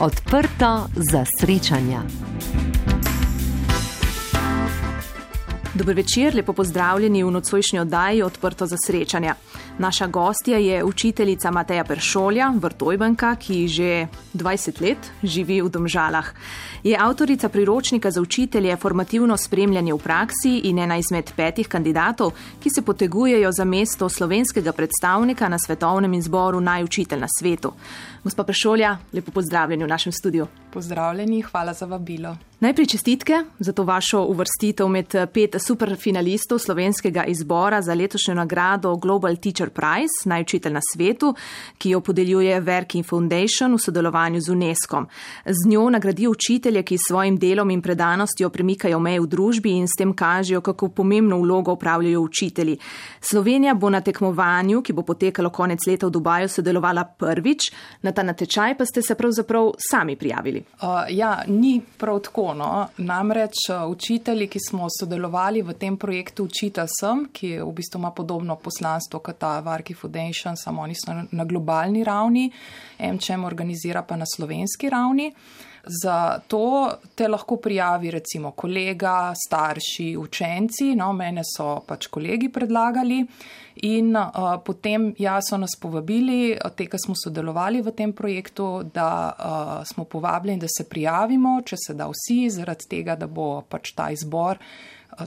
Odprto za srečanja. Dobro večer, lepo pozdravljeni v nocojšnji oddaji Odprto za srečanja. Naša gostja je učiteljica Mateja Peršolja, vrtojbanka, ki že 20 let živi v Domžalah. Je avtorica priročnika za učitelje Formativno spremljanje v praksi in ena izmed petih kandidatov, ki se potegujejo za mesto slovenskega predstavnika na svetovnem izboru najučitelj na svetu. Gospa Peršolja, lepo pozdravljeni v našem studiu. Pozdravljeni, hvala za vabilo. Najprej čestitke za to vašo uvrstitev med pet superfinalistov slovenskega izbora za letošnjo nagrado Global Teacher Prize, najučitelj na svetu, ki jo podeljuje Working Foundation v sodelovanju z UNESCO. Z njo nagradijo učitelje, ki s svojim delom in predanostjo premikajo meje v družbi in s tem kažejo, kako pomembno vlogo upravljajo učitelji. Slovenija bo na tekmovanju, ki bo potekalo konec leta v Dubaju, sodelovala prvič, na ta natečaj pa ste se pravzaprav sami prijavili. Uh, ja, ni prav tako. No. Namreč učitelji, ki smo sodelovali v tem projektu Učitelj sem, ki v bistvu ima podobno poslanstvo kot ta Varki Foundation, samo oni so na globalni ravni, MČM organizira pa na slovenski ravni. Za to te lahko prijavi recimo kolega, starši, učenci, no, mene so pač kolegi predlagali in uh, potem ja so nas povabili, te, ki smo sodelovali v tem projektu, da uh, smo povabljeni, da se prijavimo, če se da vsi, zaradi tega, da bo pač ta izbor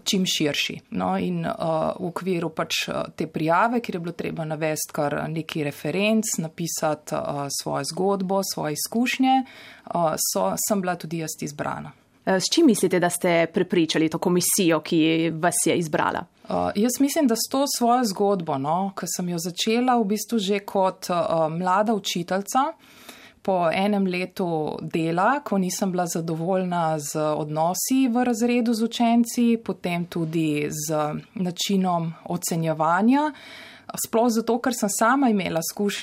čim širši. No, in uh, v okviru pač te prijave, kjer je bilo treba navesti kar neki referenc, napisati uh, svojo zgodbo, svoje izkušnje, uh, so, sem bila tudi jaz izbrana. S čim mislite, da ste prepričali to komisijo, ki vas je izbrala? Uh, jaz mislim, da s to svojo zgodbo, no, ki sem jo začela v bistvu že kot uh, mlada učiteljica, po enem letu dela, ko nisem bila zadovoljna z odnosi v razredu z učenci, potem tudi z načinom ocenjevanja. Sploh zato, ker sem sama imela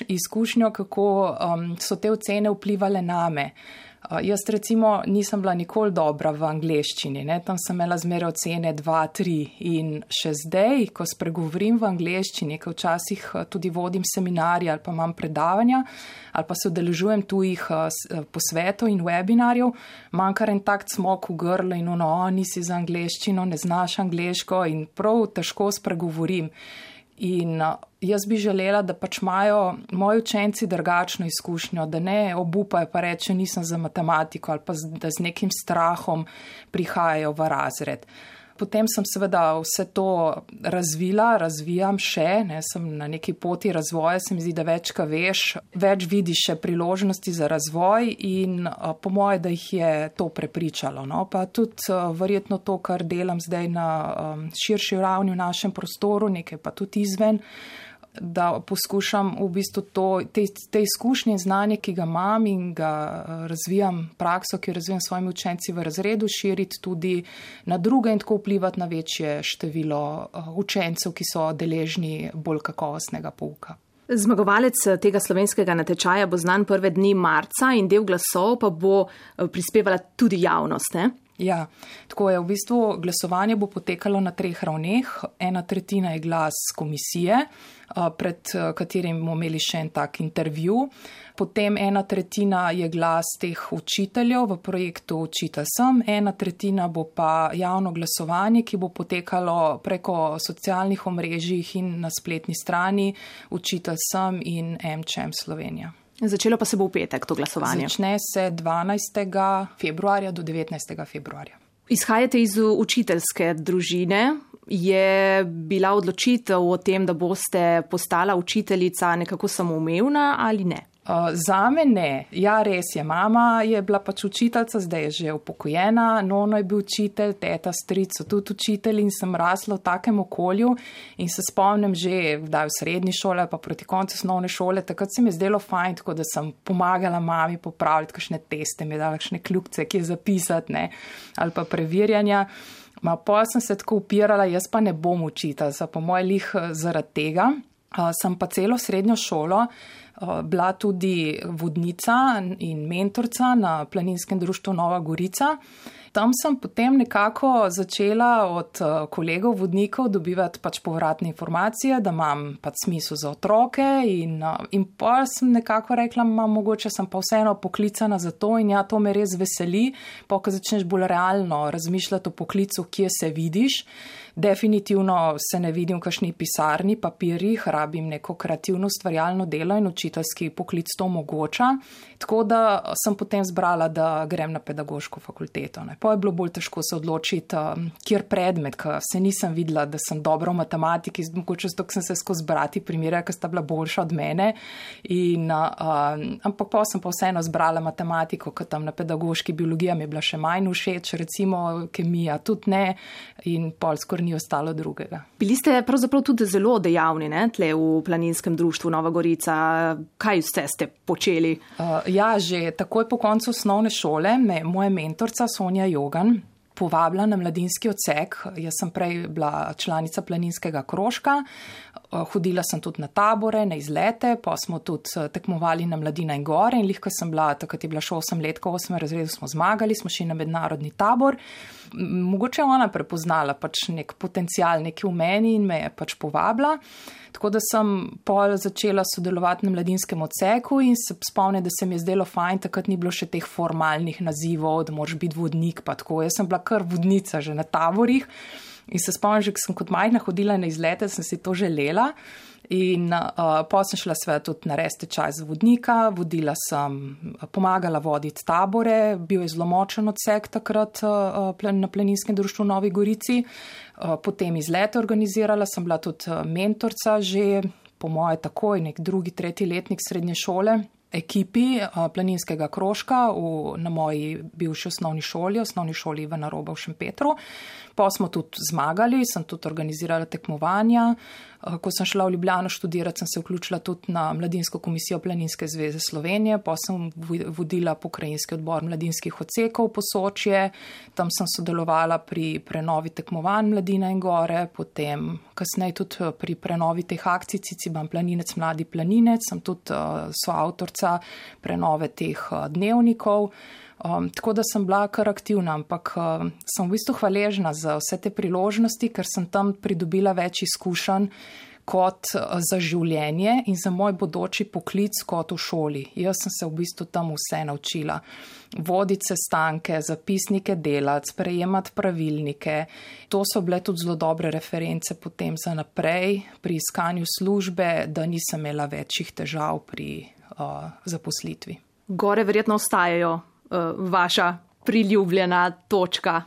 izkušnjo, kako um, so te ocene vplivali name. Uh, jaz recimo nisem bila nikoli dobra v angleščini, ne? tam sem imela zmeraj ocene 2, 3 in še zdaj, ko spregovorim v angleščini, ko včasih uh, tudi vodim seminarje ali pa imam predavanja ali pa se udeležujem tujih uh, posvetov in webinarjev, manjkar en tak smok v grlu in ono, nisi za angleščino, ne znaš angleško in prav težko spregovorim. In jaz bi želela, da pač imajo moji učenci drugačno izkušnjo, da ne obupajo pa reče, nisem za matematiko ali pa da z nekim strahom prihajajo v razred. Potem sem seveda vse to razvila, razvijam še, ne, sem na neki poti razvoja, se mi zdi, da več, ka veš, več vidiš še priložnosti za razvoj in po moje, da jih je to prepričalo. No. Pa tudi verjetno to, kar delam zdaj na um, širši ravni v našem prostoru, nekaj pa tudi izven da poskušam v bistvu to, te, te izkušnje znanje, ki ga imam in ga eh, razvijam, prakso, ki jo razvijam s svojimi učenci v razredu, širiti tudi na druge in tako vplivati na večje število eh, učencev, ki so deležni bolj kakovostnega pouka. Zmagovalec eh, tega slovenskega natečaja bo znan prve dni marca in del glasov pa bo prispevala tudi javnost. Ne? Ja, tako je. V bistvu glasovanje bo potekalo na treh ravneh. Ena tretjina je glas komisije, pred katerim bomo imeli še en tak intervju. Potem ena tretjina je glas teh učiteljev v projektu Učitelj sem, ena tretjina bo pa javno glasovanje, ki bo potekalo preko socialnih omrežjih in na spletni strani Učitelj sem in MČM Slovenija. Začelo pa se bo v petek to glasovanje. Začne se 12. februarja do 19. februarja. Izhajate iz učiteljske družine. Je bila odločitev o tem, da boste postala učiteljica nekako samoumevna ali ne? Uh, za me ne. Ja, res je. Mama je bila pač učiteljica, zdaj je že upokojena, nono je bil učitelj, teta, stric so tudi učitelji in sem rasla v takem okolju in se spomnim že v srednji šole, pa proti koncu osnovne šole, takrat se mi je zdelo fajn, tako da sem pomagala mami popraviti kakšne teste, mi dala kakšne kljubce, ki je zapisati, ne, ali pa preverjanja. Ma pa sem se tako upirala, jaz pa ne bom učiteljica, po mojem lih zaradi tega. Uh, sem pa celo srednjo šolo Eh, bila tudi vodnica in mentorca na planinskem društvu Nova Gorica. Tam sem potem nekako začela od uh, kolegov, vodnikov dobivati pač povratne informacije, da imam pač smisel za otroke in, uh, in pa sem nekako rekla, ma mogoče sem pa vseeno poklicana za to in ja, to me res veseli, pa ko začneš bolj realno razmišljati o poklicu, kje se vidiš. Definitivno se ne vidim v kakšni pisarni, papirjih, rabim neko kreativno stvarjalno delo in učiteljski poklic to omogoča. Tako da sem potem zbrala, da grem na pedagoško fakulteto. Ne. Pa je bilo bolj težko se odločiti, um, kjer predmet, ker se nisem videla, da sem dobra v matematiki, mogoče zato, ker sem se skozi brati primere, ker sta bila boljša od mene. In, uh, ampak pa sem pa vseeno zbrala matematiko, ker tam na pedagoški biologija mi je bila še manj všeč, recimo kemija tudi ne in pol skoraj ni ostalo drugega. Bili ste pravzaprav tudi zelo dejavni ne, tle v planinskem društvu Nova Gorica. Kaj vse ste počeli? Uh, ja, že takoj po koncu osnovne šole me moja mentorica Sonja Jogan povabila na mladinski odsek. Jaz sem prej bila članica planinskega krožka, hodila sem tudi na tabore, na izlete, pa smo tudi tekmovali na Mladina in Gore in lihko sem bila, takrat je bila še 8 let, ko v 8 razredu smo zmagali, smo šli na mednarodni tabor mogoče ona prepoznala pač nek potencial neki v meni in me je pač povabila. Tako da sem pol začela sodelovati na mladinskem odseku in se spomnim, da se mi je zdelo fajn, takrat ni bilo še teh formalnih nazivov, da moraš biti vodnik, pa tako. Jaz sem bila kar vodnica že na taborih in se spomnim, že, ker sem kot majhna hodila na izlete, sem si to želela. In uh, pa sem šla svet tudi na reste čaj za vodnika, vodila sem, pomagala voditi tabore, bil je zelo močen odsek takrat uh, na planinskem društvu v Novi Gorici. Uh, potem izlete organizirala, sem bila tudi mentorca že, po moje takoj, nek drugi, tretji letnik srednje šole ekipi planinskega krožka v, na moji bivši osnovni šoli, osnovni šoli v Naroba v Šempetru. Pa smo tudi zmagali, sem tudi organizirala tekmovanja. Ko sem šla v Ljubljano študirati, sem se vključila tudi na Mladinsko komisijo Planinske zveze Slovenije, pa sem vodila pokrajinski odbor mladinskih odsekov po Sočje, tam sem sodelovala pri prenovi tekmovanj Mladina in Gore, potem kasneje tudi pri prenovi teh akcij Ciciban Planinec, Mladi Planinec, sem tudi soavtorca prenove teh dnevnikov. Um, tako da sem bila kar aktivna, ampak uh, sem v bistvu hvaležna za vse te priložnosti, ker sem tam pridobila več izkušenj kot uh, za življenje in za moj bodoči poklic kot v šoli. Jaz sem se v bistvu tam vse naučila. Voditi sestanke, zapisnike delati, sprejemati pravilnike. To so bile tudi zelo dobre reference potem za naprej pri iskanju službe, da nisem imela večjih težav pri uh, zaposlitvi. Gore verjetno ostajajo vaša priljubljena točka.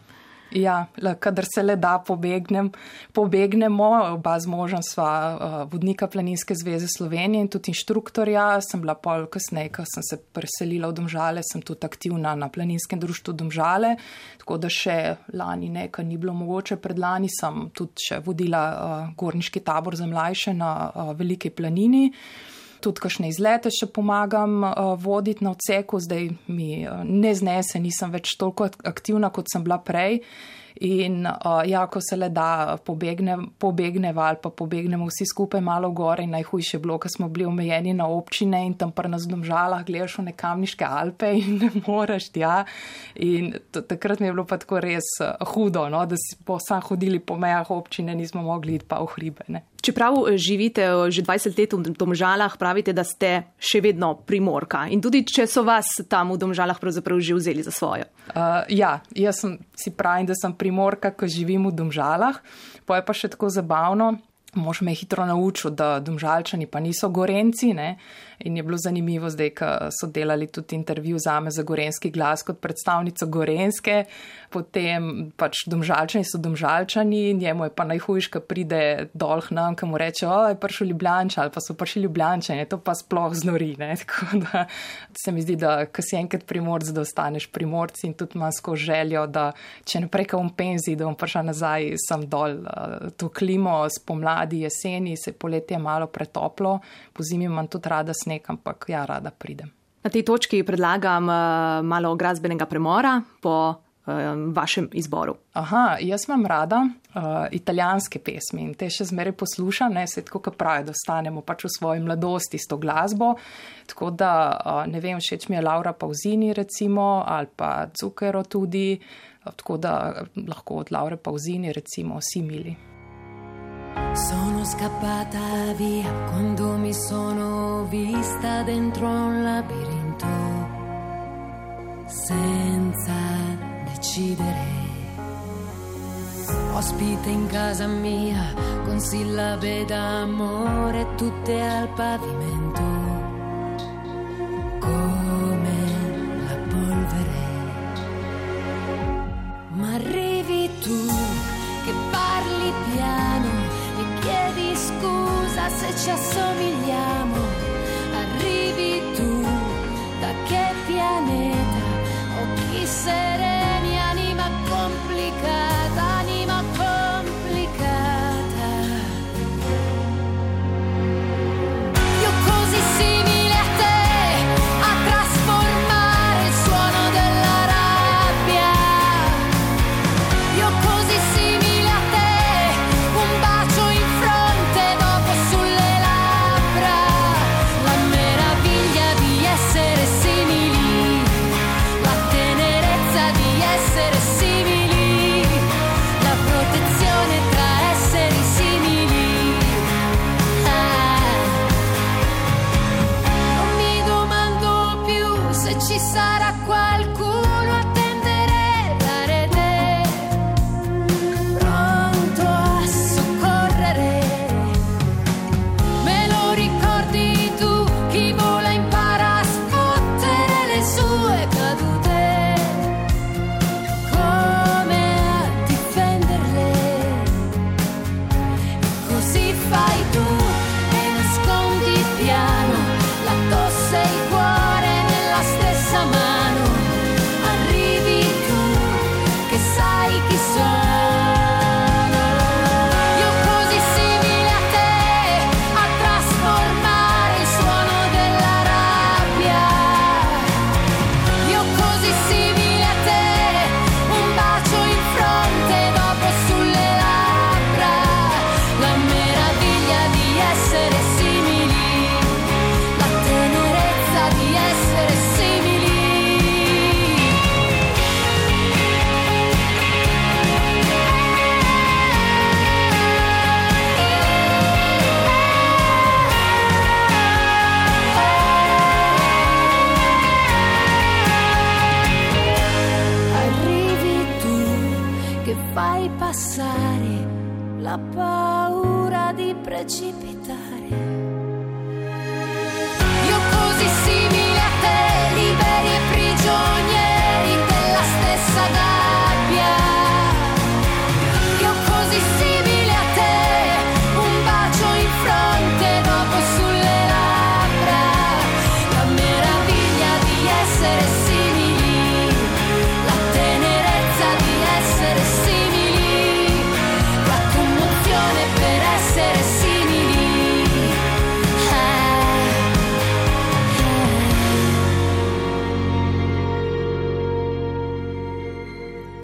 Ja, kadar se le da, pobegnem, pobegnemo. Oba z možem sva uh, vodnika Planinske zveze Slovenije in tudi inštruktorja. Sem bila pol kasneje, ko sem se preselila v Domžale, sem tudi aktivna na Planinskem društvu Domžale. Tako da še lani nekaj ni bilo mogoče, predlani sem tudi še vodila uh, gorniški tabor za mlajše na uh, Veliki planini. Uh, tudi kakšne izlete še pomagam uh, voditi na odseku, zdaj mi uh, ne znese, nisem več toliko aktivna, kot sem bila prej. In uh, ja, ko se le da, pobegne, pobegneva ali pa pobegnemo vsi skupaj malo gore in najhujše bilo, ker smo bili omejeni na občine in tam pri nas domžalah gledaš v nekamniške Alpe in ne moreš tja. In takrat mi je bilo pa tako res hudo, no, da si po sam hodili po mejah občine, nismo mogli iti pa v hribe. Ne. Čeprav eh, živite eh, že 20 let v Domžalah, pravite, da ste še vedno primorka. In tudi, če so vas tam v Domžalah pravzaprav že vzeli za svojo. Uh, ja, jaz sem, si pravim, da sem primorka, ko živim v Domžalah. Pa je pa še tako zabavno. Mož me je hitro naučil, da domžalčani pa niso gorenci. Ne? In je bilo zanimivo zdaj, ko so delali tudi intervju za me za gorenski glas kot predstavnico gorenske, potem pač domžalčani so domžalčani, njemu je pa najhujš, ko pride dol nam, ki mu reče, o, je prišel ljubljanča ali pa so prišli ljubljančani, to pa sploh znori. Ne? Tako da se mi zdi, da ko si enkrat primorc, da ostaneš primorc in tudi manjsko željo, da če ne preka v penzi, da bom prišel nazaj sem dol. To klimo spomladi, jeseni, se poletje malo pretoplo, po zimi imam tudi rada sneg, ampak ja, rada pridem. Na tej točki predlagam uh, malo glasbenega premora po uh, vašem izboru. Aha, jaz imam rada uh, italijanske pesmi in te še zmeraj poslušam, ne se tako, kot pravijo, da ostanemo pač v svoji mladosti s to glasbo. Tako da, uh, ne vem, všeč mi je Laura Pauzini recimo ali pa Zucchero tudi. Tako da lahko od Laure Pauzini recimo simili. Sono scappata via quando mi sono vista dentro un labirinto senza decidere. Ospite in casa mia con sillabe d'amore tutte al pavimento se ci assomigliamo. Arrivi tu da che pianeta o chi sereni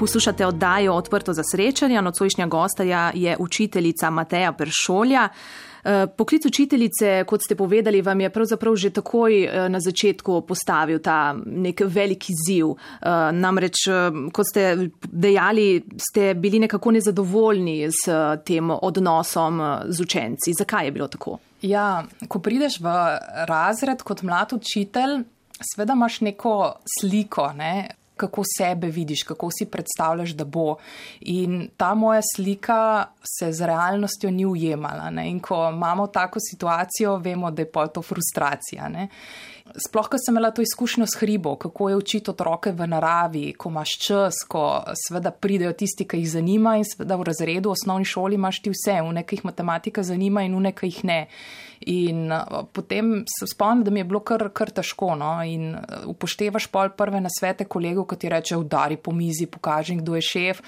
Poslušate oddajo Odprto za srečanje. Nocojšnja gostja je učiteljica Mateja Peršolja. Eh, Poklic učiteljice, kot ste povedali, vam je pravzaprav že takoj eh, na začetku postavil ta nek velik izziv. Eh, Namreč, kot ste dejali, ste bili nekako nezadovoljni s tem odnosom z učenci. Zakaj je bilo tako? Ja, ko prideš v razred kot mlad učitelj, sveda imaš neko sliko, ne, kako sebe vidiš, kako si predstavljaš, da bo. In ta moja slika se z realnostjo ni ujemala. Ne. In ko imamo tako situacijo, vemo, da je pol to frustracija. Ne. Sploh, ko sem imela to izkušnjo s hribo, kako je učiti otroke v naravi, ko imaš čas, ko seveda pridejo tisti, ki jih zanima in seveda v razredu, v osnovni šoli imaš ti vse, v nekaj jih matematika zanima in v nekaj jih ne. In uh, potem se spomnim, da mi je bilo kar, kar težko. No? In uh, upoštevaš pol prve nasvete kolegov, ki ti reče: udari po mizi, pokaži, kdo je šef.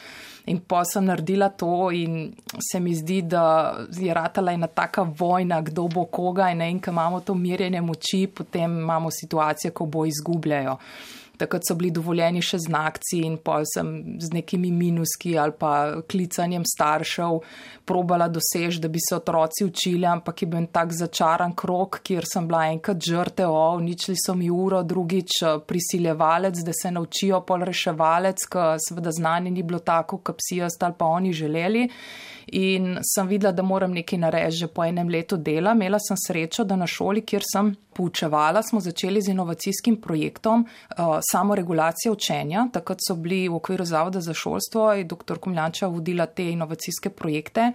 In pa sem naredila to, in se mi zdi, da je ratala ena taka vojna, kdo bo koga. In, ne, in ko imamo to mirjenje moči, potem imamo situacijo, ko bo izgubljajo. Takrat so bili dovoljeni še znakci in pa sem z nekimi minuski ali pa klicanjem staršev probala dosež, da bi se otroci učili, ampak je bil tak začaran krok, kjer sem bila enkrat žrte, o, uničili so mi uro, drugič prisiljevalec, da se naučijo pol reševalec, ker seveda znanje ni bilo tako, kot psi ostali pa oni želeli in sem videla, da moram nekaj narediti že po enem letu dela. Imela sem srečo, da na šoli, kjer sem poučevala, smo začeli z inovacijskim projektom uh, samoregulacije učenja. Takrat so bili v okviru Zavoda za šolstvo in dr. Komljanča vodila te inovacijske projekte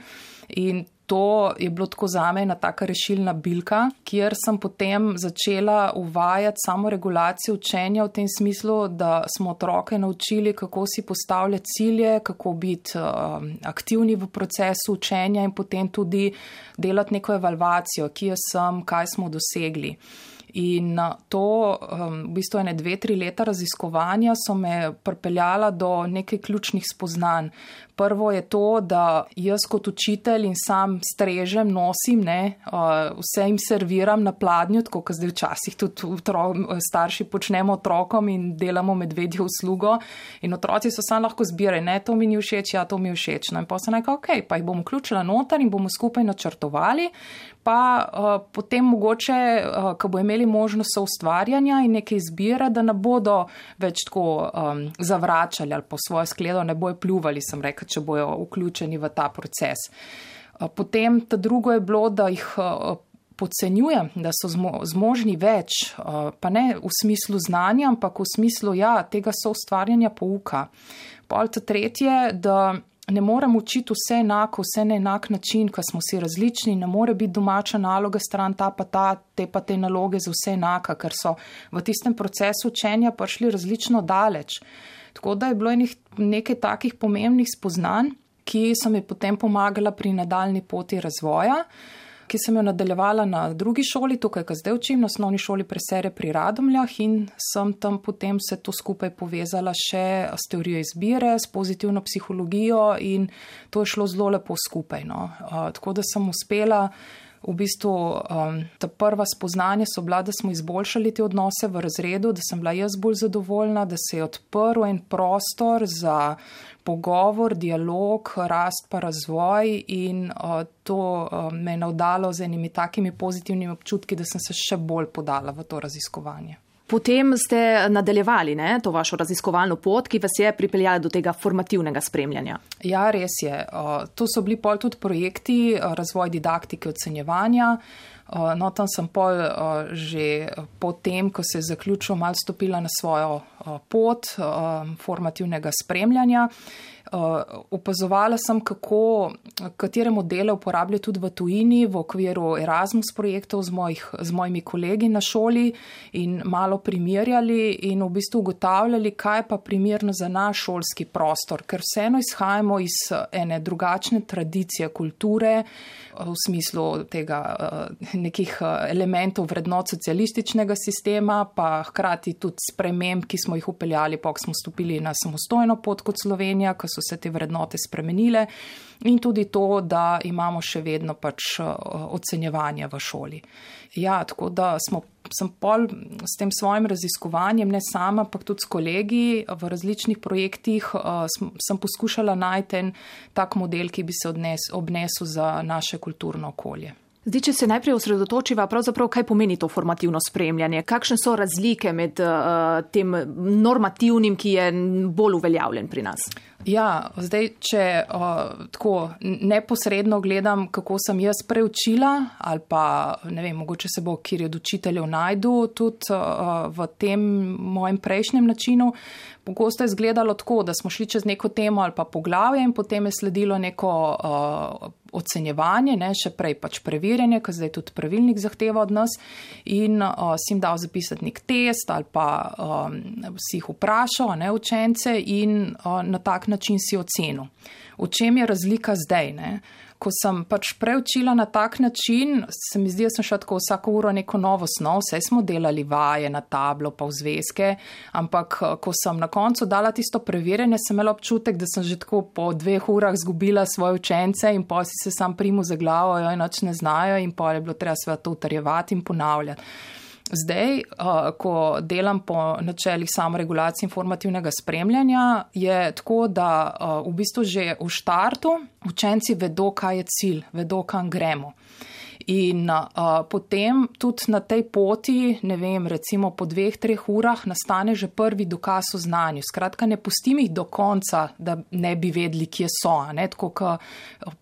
in to je bilo tako za me ena taka rešilna bilka, kjer sem potem začela uvajati samo regulacijo učenja v tem smislu, da smo otroke naučili, kako si postavljati cilje, kako biti uh, aktivni v procesu učenja in potem tudi delati neko evalvacijo, kje sem, kaj smo dosegli. In to, v bistvu, ene dve, tri leta raziskovanja so me pripeljala do nekaj ključnih spoznanj. Prvo je to, da jaz kot učitelj in sam strežem, nosim, ne, vse jim serviram na pladnju, tako kot zdaj včasih tudi starši počnemo otrokom in delamo medvedjo uslugo. In otroci so sam lahko zbirali, ne, to mi ni všeč, ja, to mi je všeč. No, in pa sem rekel, ok, pa jih bom vključila noter in bomo skupaj načrtovali pa uh, potem mogoče, uh, ko bo imeli možnost soustvarjanja in neke izbire, da ne bodo več tako um, zavračali ali po svojo skledo ne bojo pljuvali, sem rekel, če bojo vključeni v ta proces. Uh, potem ta drugo je bilo, da jih. Uh, Podcenjujem, da so zmožni več, pa ne v smislu znanja, ampak v smislu ja, tega soustvarjanja pouka. Pol ta tretje, da ne morem učiti vse enako, vse na enak način, ker smo si različni, ne more biti domača naloga stran ta pa ta, te pa te naloge za vse enaka, ker so v tistem procesu učenja prišli različno daleč. Tako da je bilo nekaj takih pomembnih spoznanj, ki so mi potem pomagala pri nadaljni poti razvoja ki sem jo nadaljevala na drugi šoli, tukaj, ki zdaj učim, na osnovni šoli presere pri Radomljah in sem tam potem se to skupaj povezala še s teorijo izbire, s pozitivno psihologijo in to je šlo zelo lepo skupaj. No. Uh, tako da sem uspela. V bistvu um, ta prva spoznanja so bila, da smo izboljšali te odnose v razredu, da sem bila jaz bolj zadovoljna, da se je odprl en prostor za pogovor, dialog, rast pa razvoj in uh, to uh, me je navdalo z enimi takimi pozitivnimi občutki, da sem se še bolj podala v to raziskovanje. Potem ste nadaljevali ne, to vašo raziskovalno pot, ki vas je pripeljala do tega formativnega spremljanja. Ja, res je. To so bili pol tudi projekti razvoj didaktike ocenjevanja. No, tam sem pol že potem, ko se je zaključil, mal stopila na svojo pot formativnega spremljanja opazovala sem, kako, katere modele uporabljajo tudi v tujini v okviru Erasmus projektov z, mojih, z mojimi kolegi na šoli in malo primerjali in v bistvu ugotavljali, kaj pa primerno za naš šolski prostor, ker vseeno izhajamo iz ene drugačne tradicije, kulture v smislu tega nekih elementov vrednot socialističnega sistema, pa hkrati tudi sprememb, ki smo jih upeljali, pa smo stopili na samostojno pot kot Slovenija, so se te vrednote spremenile in tudi to, da imamo še vedno pač eh, ocenjevanje v šoli. Ja, tako da smo, sem pol s tem svojim raziskovanjem, ne sama, pa tudi s kolegi v različnih projektih, eh, sem poskušala najti en tak model, ki bi se odnes, obnesel za naše kulturno okolje. Zdaj, če se najprej osredotočiva, pravzaprav kaj pomeni to formativno spremljanje? Kakšne so razlike med uh, tem normativnim, ki je bolj uveljavljen pri nas? Ja, zdaj, če uh, tako neposredno gledam, kako sem jaz preučila, ali pa ne vem, mogoče se bo kjer od učiteljev najdu tudi uh, v tem mojem prejšnjem načinu. Pogosto je izgledalo tako, da smo šli čez neko temo ali pa poglavje in potem je sledilo neko uh, ocenjevanje, ne, še prej pač preverjanje, ker zdaj tudi pravilnik zahteva od nas in uh, si jim dal zapisati nek test ali pa um, si jih vprašal, ne učence in uh, na tak način si ocenil. V čem je razlika zdaj? Ne? Ko sem pač preučila na tak način, se mi zdi, da sem šla tako vsako uro neko novo snov, vse smo delali vaje na tablo, pa v zvezke, ampak ko sem na koncu dala tisto preverjanje, sem imela občutek, da sem že tako po dveh urah zgubila svoje učence in pa si se sam primu za glavo, jo enoč ne znajo in pa je bilo treba sve to utrjevati in ponavljati. Zdaj, ko delam po načelih samoregulacije informativnega spremljanja, je tako, da v bistvu že v štartu učenci vedo, kaj je cilj, vedo, kam gremo. In uh, potem tudi na tej poti, ne vem, recimo po dveh, treh urah, nastane že prvi dokaz o znanju. Skratka, ne pustim jih do konca, da ne bi vedeli, kje so. Ne? Tako kot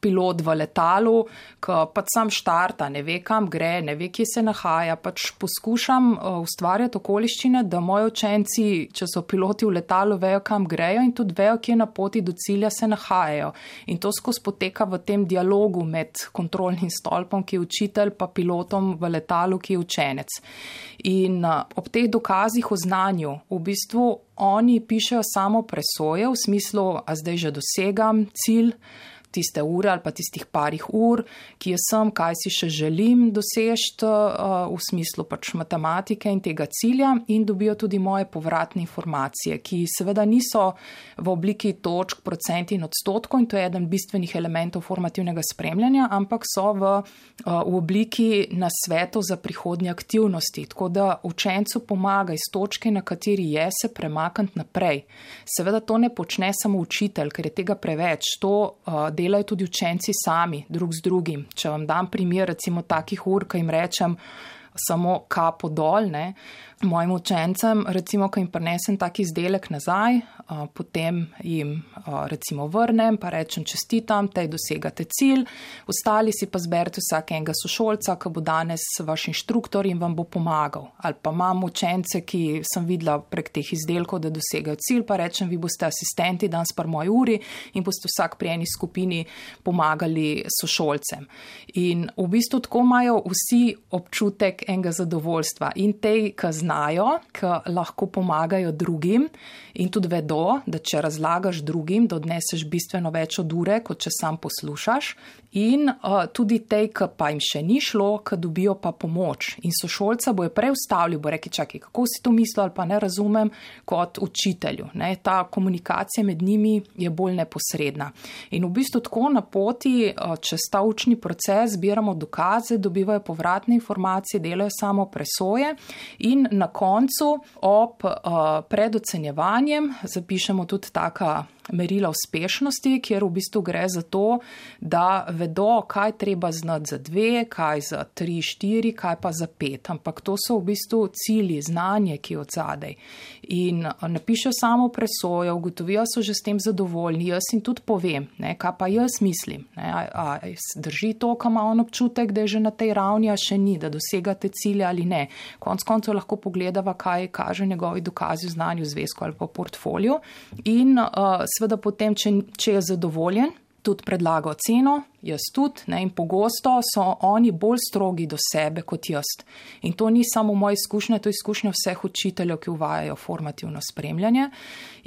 pilot v letalu, ki pač sam štarta, ne ve, kam gre, ne ve, kje se nahaja. Pač poskušam uh, ustvarjati okoliščine, da moji učenci, če so piloti v letalu, vejo, kam grejo in tudi vejo, kje na poti do cilja se nahajajo. In to skozi poteka v tem dialogu med kontrolnim stolpom, ki je učitelj, pa pilotom v letalu, ki je učenec. In ob teh dokazih o znanju, v bistvu oni pišejo samo presoje v smislu, a zdaj že dosegam cilj tiste ure ali pa tistih parih ur, ki jaz sem, kaj si še želim dosežti uh, v smislu pač matematike in tega cilja in dobijo tudi moje povratne informacije, ki seveda niso v obliki točk, procent in odstotkov in to je eden bistvenih elementov formativnega spremljanja, ampak so v, uh, v obliki nasvetov za prihodnje aktivnosti, tako da učencu pomaga iz točke, na kateri je se premakniti naprej. Seveda to ne počne samo učitelj, ker je tega preveč. To, uh, delajo tudi učenci sami, drug z drugim. Če vam dam primer, recimo, takih ur, ki jim rečem samo kapo dol, ne, mojim učencem, recimo, ko jim prinesem tak izdelek nazaj, potem jim recimo vrnem, pa rečem čestitam, tej dosegate cilj, ostali si pa zberite vsak enega sošolca, ki bo danes vaš inštruktor in vam bo pomagal. Ali pa imam učence, ki sem videla prek teh izdelkov, da dosegajo cilj, pa rečem, vi boste asistenti danes par moji uri in boste vsak pri eni skupini pomagali sošolcem. In v bistvu tako imajo vsi občutek enega zadovoljstva in tej, ki znajo, ki lahko pomagajo drugim in tudi vedo, da če razlagaš drugim, da odneseš bistveno več od ure, kot če sam poslušaš. In uh, tudi tej, ki pa jim še ni šlo, ki dobijo pa pomoč. In sošolca bo je prej ustavljal, bo rekel, čakaj, kako si to mislil ali pa ne razumem, kot učitelju. Ne? Ta komunikacija med njimi je bolj neposredna. In v bistvu tako na poti, uh, čez ta učni proces, zbiramo dokaze, dobivajo povratne informacije, delajo samo presoje in na koncu ob uh, predocenjevanjem zapišemo tudi taka merila uspešnosti, kjer v bistvu gre za to, da vedo, kaj treba znati za dve, kaj za tri, štiri, kaj pa za pet. Ampak to so v bistvu cilji, znanje, ki je od zadaj. In napišejo samo presojo, ugotovijo, so že s tem zadovoljni. Jaz jim tudi povem, ne, kaj pa jaz mislim. Ne, a, a, drži to, kam ima on občutek, da je že na tej ravni, a še ni, da dosegate cilje ali ne. Konc koncev lahko pogledava, kaj kaže njegovi dokazi v znanju, v zvezku ali pa portfolio. In uh, seveda potem, če, če je zadovoljen, tudi predlaga oceno, jaz tudi, ne, in pogosto so oni bolj strogi do sebe kot jaz. In to ni samo moja izkušnja, to je izkušnja vseh učiteljev, ki uvajajo formativno spremljanje.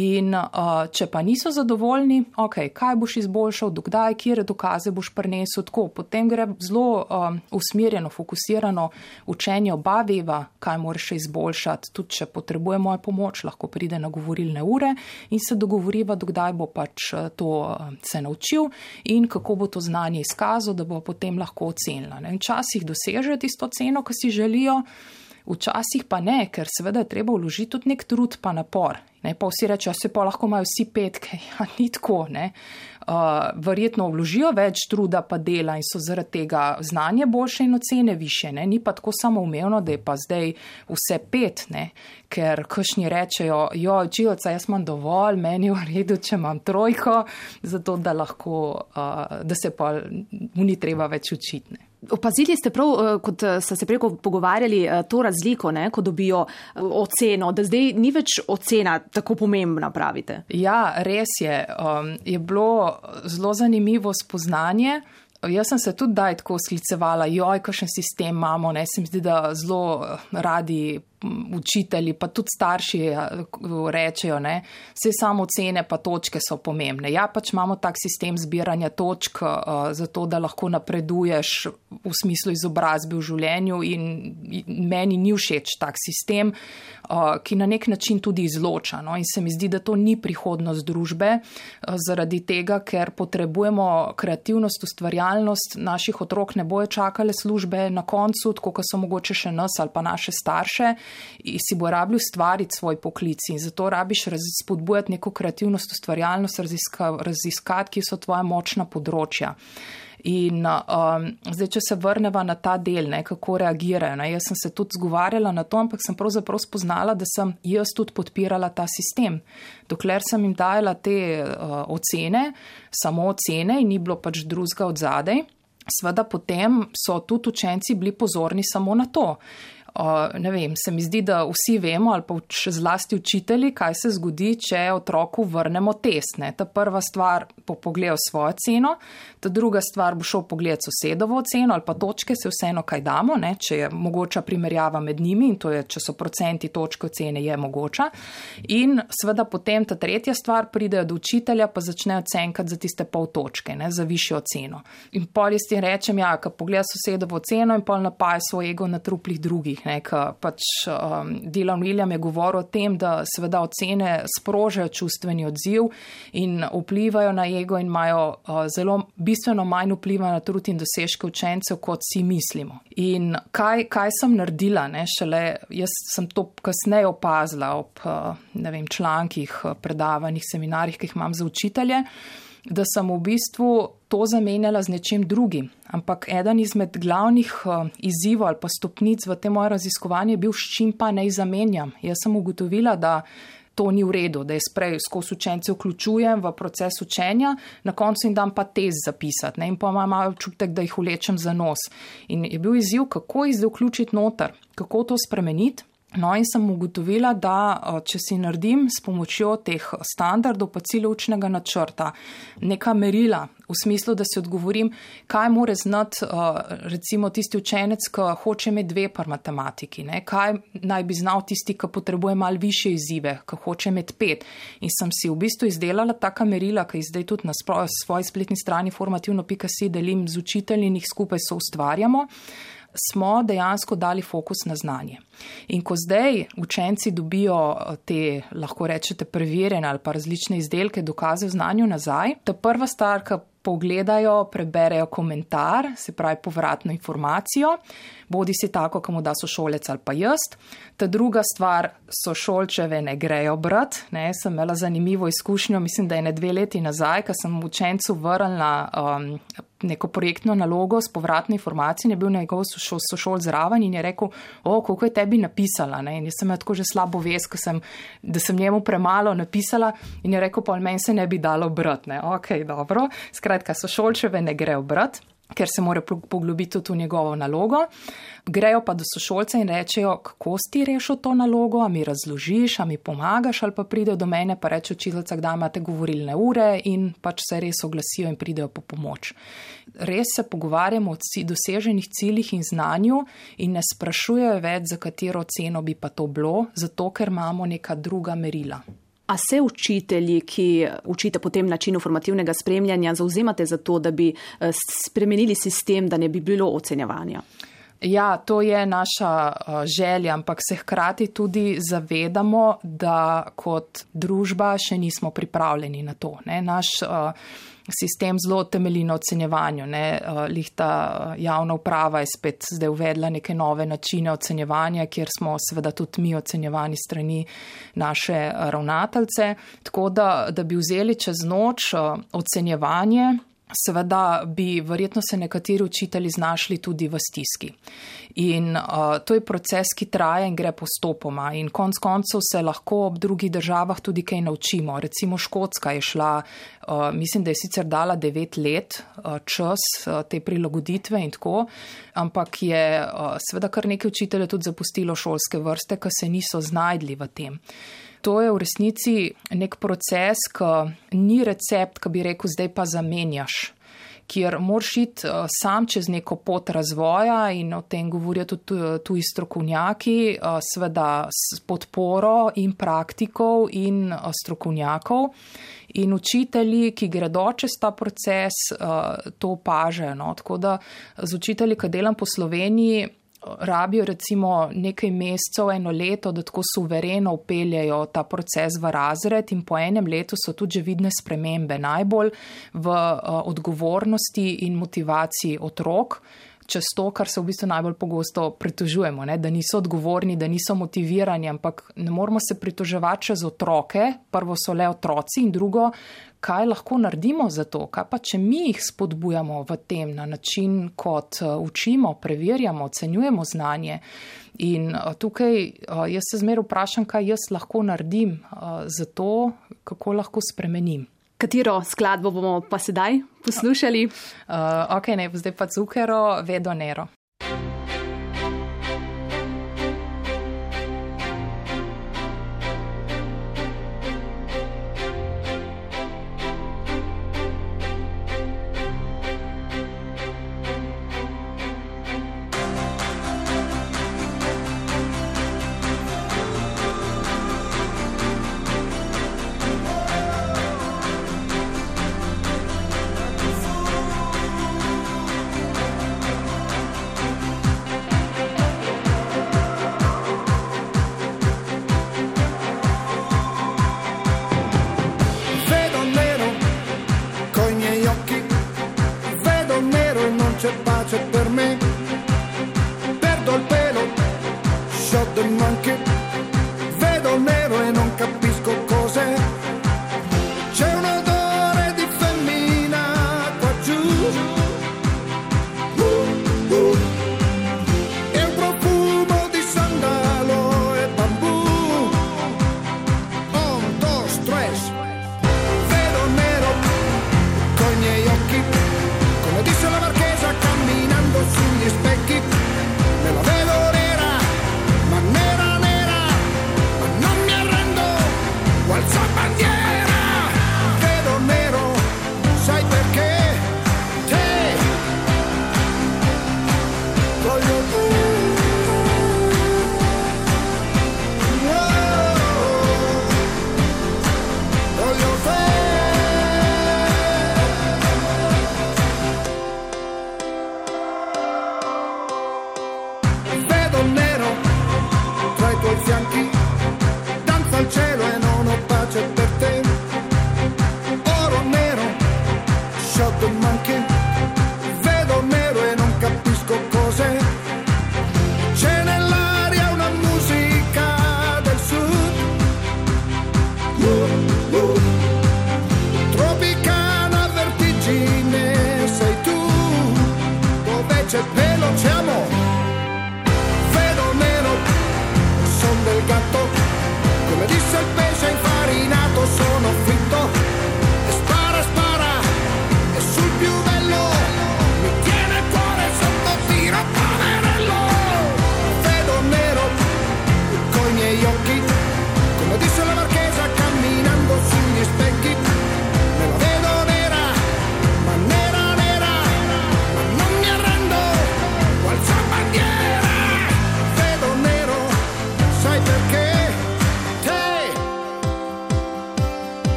In uh, če pa niso zadovoljni, ok, kaj boš izboljšal, dokdaj, kje dokaze boš prinesel, tako potem gre zelo um, usmerjeno, fokusirano učenje oba veva, kaj moraš še izboljšati, tudi če potrebuje mojo pomoč, lahko pride na govorilne ure in se dogovoriva, dokdaj bo pač to uh, se naučil in kako bo to znal znanje izkazal, da bo potem lahko ocenila. Včasih dosežejo tisto ceno, ki si želijo, včasih pa ne, ker seveda je treba vložiti tudi nek trud pa napor. Ne, pa vsi rečejo, se pa lahko imajo vsi petke, ja, ni tako. Ne. Uh, verjetno vložijo več truda pa dela in so zaradi tega znanje boljše in ocene više. Ne. Ni pa tako samoumevno, da je pa zdaj vse pet, ne. ker kašni rečejo, jo, učilca, jaz imam dovolj, meni je v redu, če imam trojko, zato da lahko, uh, da se pa ni treba več učiti. Opazili ste prav, eh, kot eh, ste se preko pogovarjali, eh, to razliko, ne, ko dobijo oceno, da zdaj ni več ocena tako pomembna, pravite? Ja, res je. Um, je bilo zelo zanimivo spoznanje. Jaz sem se tudi daj tako sklicevala, joj, kakšen sistem imamo, ne, se mi zdi, da zelo radi učitelji, pa tudi starši ja, rečejo, ne, vse samo ocene pa točke so pomembne. Ja, pač imamo tak sistem zbiranja točk, uh, zato da lahko napreduješ v smislu izobrazbe v življenju in meni ni všeč tak sistem, uh, ki na nek način tudi izloča. No, in se mi zdi, da to ni prihodnost družbe, uh, zaradi tega, ker potrebujemo kreativnost, ustvarjalnost, naših otrok ne bojo čakale službe na koncu, tako kot so mogoče še nas ali pa naše starše si bo rabil ustvariti svoj poklic in zato rabiš spodbujati neko kreativnost, ustvarjalnost, raziska, raziskati, ki so tvoja močna področja. In um, zdaj, če se vrneva na ta del, ne, kako reagirajo. Ne, jaz sem se tudi zgovarjala na to, ampak sem pravzaprav spoznala, da sem jaz tudi podpirala ta sistem. Dokler sem jim dajala te uh, ocene, samo ocene in ni bilo pač drugega od zadej, sveda potem so tudi učenci bili pozorni samo na to ne vem, se mi zdi, da vsi vemo, ali pa še zlasti učitelji, kaj se zgodi, če otroku vrnemo test. Ne. Ta prva stvar bo pogledal svojo ceno, ta druga stvar bo šel pogledati sosedovo ceno ali pa točke, se vseeno kaj damo, ne, če je mogoča primerjava med njimi in to je, če so procenti točke ocene, je mogoča. In seveda potem ta tretja stvar pridejo do učitelja, pa začnejo cenkati za tiste pol točke, ne, za višjo oceno. In pol jaz ti rečem, ja, ko pogleda sosedovo ceno in pol napaja svoj ego na truplih drugih drugih. Ne, pač, um, Dylan William je govoril o tem, da seveda ocene sprožajo čustveni odziv in vplivajo na ego in imajo uh, zelo bistveno manj vpliva na trud in dosežke učencev, kot si mislimo. In kaj, kaj sem naredila, ne, šele jaz sem to kasneje opazila ob uh, vem, člankih, predavanjih, seminarjih, ki jih imam za učitelje da sem v bistvu to zamenjala z nečim drugim. Ampak eden izmed glavnih uh, izzivov ali pa stopnic v tem mojem raziskovanju je bil, s čim pa naj zamenjam. Jaz sem ugotovila, da to ni v redu, da jaz prej skozi učence vključujem v proces učenja, na koncu jim dam pa test zapisati ne? in pa imam malo občutek, da jih ulečem za nos. In je bil izziv, kako jih zdaj vključiti noter, kako to spremeniti. No, in sem ugotovila, da če si naredim s pomočjo teh standardov, pa cilj učnega načrta, neka merila, v smislu, da si odgovorim, kaj more znati recimo tisti učenec, ki hoče imeti dve par matematiki, ne? kaj naj bi znal tisti, ki potrebuje mal više izzive, ki hoče imeti pet. In sem si v bistvu izdelala taka merila, ki jih zdaj tudi na svoji spletni strani formativno.si delim z učitelji in jih skupaj so ustvarjamo smo dejansko dali fokus na znanje. In ko zdaj učenci dobijo eh, te, lahko rečete, preverjene ali pa različne izdelke, dokaze o znanju nazaj, ta prva stvar, ki pogledajo, preberejo komentar, se pravi povratno informacijo, bodi si tako, kam da so šolec ali pa jaz. Ta druga stvar, so šolčeve ne grejo brat. Ne, sem imela zanimivo izkušnjo, mislim, da je ne dve leti nazaj, ko sem učencu vrnila um, neko projektno nalogo s povratno informacijo in je bil njegov sošol zraven in je rekel, o, koliko je tebi napisala. Ne? In jaz sem imela tako že slabo vest, sem, da sem njemu premalo napisala in je rekel, pa meni se ne bi dalo brat. Ne? Ok, dobro. Skratka, sošolčeve ne grejo brat ker se mora poglobiti v njegovo nalogo. Grejo pa do sošolca in rečejo, kako si rešil to nalogo, a mi razložiš, a mi pomagaš, ali pa pridejo do mene pa reče učiteljca, kdaj imate govorilne ure in pač se res oglasijo in pridejo po pomoč. Res se pogovarjamo o doseženih ciljih in znanju in ne sprašujejo več, za katero ceno bi pa to bilo, zato ker imamo neka druga merila. A se učitelji, ki učite po tem načinu formativnega spremljanja, zauzemate za to, da bi eh, spremenili sistem, da ne bi bilo ocenjevanja? Ja, to je naša eh, želja, ampak se hkrati tudi zavedamo, da kot družba še nismo pripravljeni na to. Ne? Naš uh, sistem zelo temelji na ocenjevanju. Ne? Eh, lihta javna uprava je spet zdaj uvedla neke nove načine ocenjevanja, kjer smo seveda tudi mi ocenjevani strani naše ravnateljce. Tako da, da bi vzeli čez noč ocenjevanje seveda bi verjetno se nekateri učitelji znašli tudi v stiski. In uh, to je proces, ki traja in gre postopoma. In konc koncev se lahko ob drugih državah tudi kaj naučimo. Recimo Škotska je šla, uh, mislim, da je sicer dala devet let uh, čas uh, te prilagoditve in tako, ampak je uh, seveda kar nekaj učiteljev tudi zapustilo šolske vrste, ker se niso znajdli v tem. To je v resnici nek proces, ki ni recept, ki bi rekel, zdaj pa zamenjaš, kjer moraš iti uh, sam čez neko pot razvoja in o tem govorijo tudi tuji strokovnjaki, uh, seveda s podporo in praktikov in strokovnjakov. In učitelji, ki gredo čez ta proces, to opažajo. No? Tako da z učitelji, ki delam po Sloveniji, rabijo recimo nekaj mesecev, eno leto, da tako suvereno upeljajo ta proces v razred in po enem letu so tudi že vidne spremembe, najbolj v uh, odgovornosti in motivaciji otrok. Čez to, kar se v bistvu najbolj pogosto pritožujemo, ne? da niso odgovorni, da niso motivirani, ampak ne moramo se pritoževati čez otroke, prvo so le otroci in drugo, kaj lahko naredimo za to, kaj pa če mi jih spodbujamo v tem na način, kot uh, učimo, preverjamo, ocenjujemo znanje. In uh, tukaj uh, jaz se zmer vprašam, kaj jaz lahko naredim za to, kako lahko spremenim. Katero skladbo bomo pa sedaj poslušali? Uh, ok, ne, zdaj pa Zuhero, Vedo Nero. piace per me, perdo il pelo, shot the manche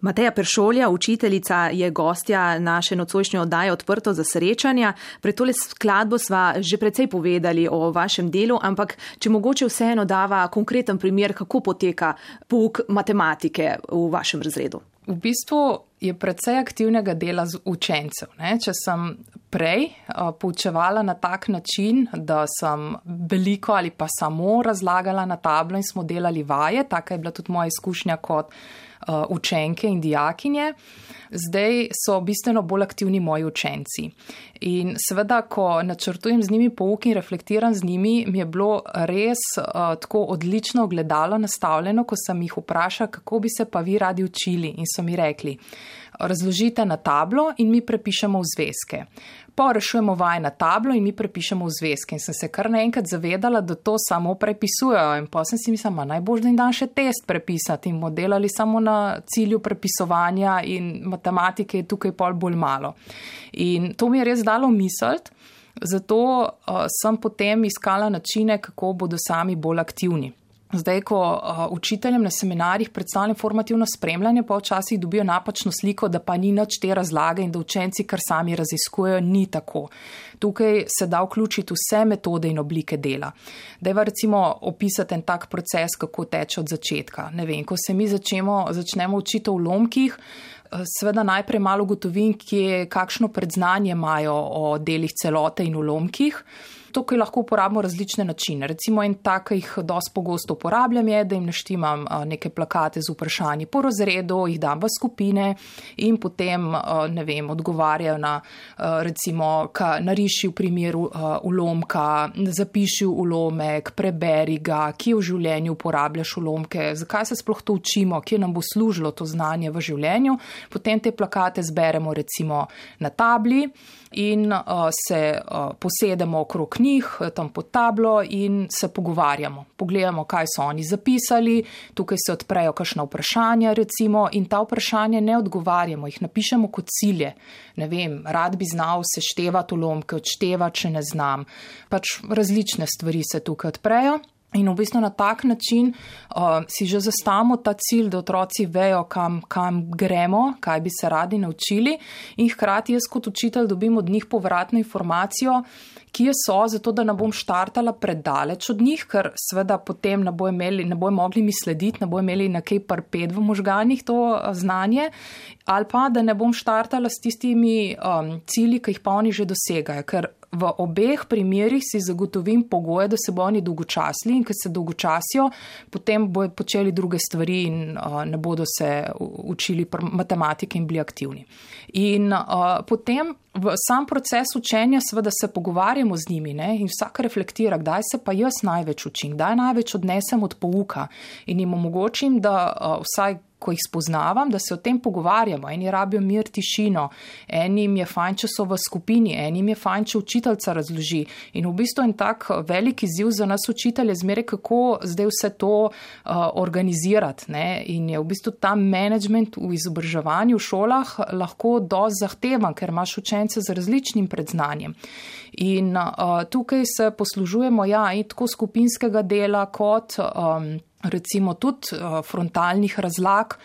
Mateja Peršolja, učiteljica, je gostja naše nocojšnje oddaje Odprto za srečanja. Pred tole skladbo sva že precej povedali o vašem delu, ampak če mogoče vseeno dava konkreten primer, kako poteka pouk matematike v vašem razredu. V bistvu je precej aktivnega dela z učencev. Ne? Če sem prej uh, poučevala na tak način, da sem veliko ali pa samo razlagala na tablo in smo delali vaje, taka je bila tudi moja izkušnja kot uh, učenke in dijakinje. Zdaj so bistveno bolj aktivni moji učenci. In seveda, ko načrtujem z njimi pouk in reflektiram z njimi, mi je bilo res uh, tako odlično gledalo nastavljeno, ko sem jih vprašala, kako bi se pa vi radi učili. In so mi rekli, razložite na tablo in mi prepišemo v zvezke pa rešujemo vaj na tablo in mi prepišemo v zvezke. In sem se kar naenkrat zavedala, da to samo prepisujejo. In pa sem si mislila, najbolj da jim dam še test prepisati in bomo delali samo na cilju prepisovanja in matematike je tukaj pol bolj malo. In to mi je res dalo misliti, zato uh, sem potem iskala načine, kako bodo sami bolj aktivni. Zdaj, ko uh, učiteljem na seminarjih predstavljam formativno spremljanje, pa včasih dobijo napačno sliko, da pa ni nič te razlage in da učenci kar sami raziskujejo, ni tako. Tukaj se da vključiti vse metode in oblike dela. Dajva recimo opisati en tak proces, kako teče od začetka. Ne vem, ko se mi začemo, začnemo učiti o lomkih, Sveda najprej malo gotovim, kje, kakšno predznanje imajo o delih celote in ulomkih. Tukaj lahko uporabimo različne načine. Recimo en tak, ki jih dosti pogosto uporabljam, je, da jim naštimam neke plakate z vprašanji po razredu, jih dam v skupine in potem, ne vem, odgovarjajo na, recimo, nariši v primeru ulomka, zapiši ulomek, preberi ga, kje v življenju uporabljaš ulomke, zakaj se sploh to učimo, kje nam bo služilo to znanje v življenju. Potem te plakate zberemo recimo na tabli in uh, se uh, posedemo okrog njih, tam pod tablo in se pogovarjamo. Pogledamo, kaj so oni zapisali, tukaj se odprejo kakšna vprašanja, recimo, in ta vprašanja ne odgovarjamo, jih napišemo kot cilje. Ne vem, rad bi znal seštevati ulomke, odštevati, če ne znam. Pač različne stvari se tukaj odprejo. In v bistvu na tak način uh, si že zastavimo ta cilj, da otroci vejo, kam, kam gremo, kaj bi se radi naučili, in hkrati jaz kot učitelj dobim od njih povratno informacijo, kje so, zato da ne bom štartala predaleč od njih, ker seveda potem ne bojo imeli, ne bojo mogli mi slediti, ne bojo imeli nekaj parped v možganjih to uh, znanje, ali pa da ne bom štartala s tistimi um, cilji, ki jih pa oni že dosegajo. Ker v obeh primerjih si zagotovim pogoje, da se bo oni dolgočasili in ker se dolgočasijo, potem bojo počeli druge stvari in uh, ne bodo se učili matematike in bili aktivni. In uh, potem v sam proces učenja seveda se pogovarjamo z njimi ne? in vsak reflektira, kdaj se pa jaz največ učim, kdaj največ odnesem od pouka in jim omogočim, da uh, vsaj ko jih spoznavam, da se o tem pogovarjamo. Eni rabijo mir, tišino, enim je fajn, če so v skupini, enim je fajn, če učiteljca razloži. In v bistvu je tak velik izziv za nas učitelje, zmeraj kako zdaj vse to uh, organizirati. Ne? In je v bistvu ta management v izobraževanju v šolah lahko dosti zahteven, ker imaš učence z različnim predznanjem. In uh, tukaj se poslužujemo ja, tako skupinskega dela kot. Um, recimo tudi uh, frontalnih razlag,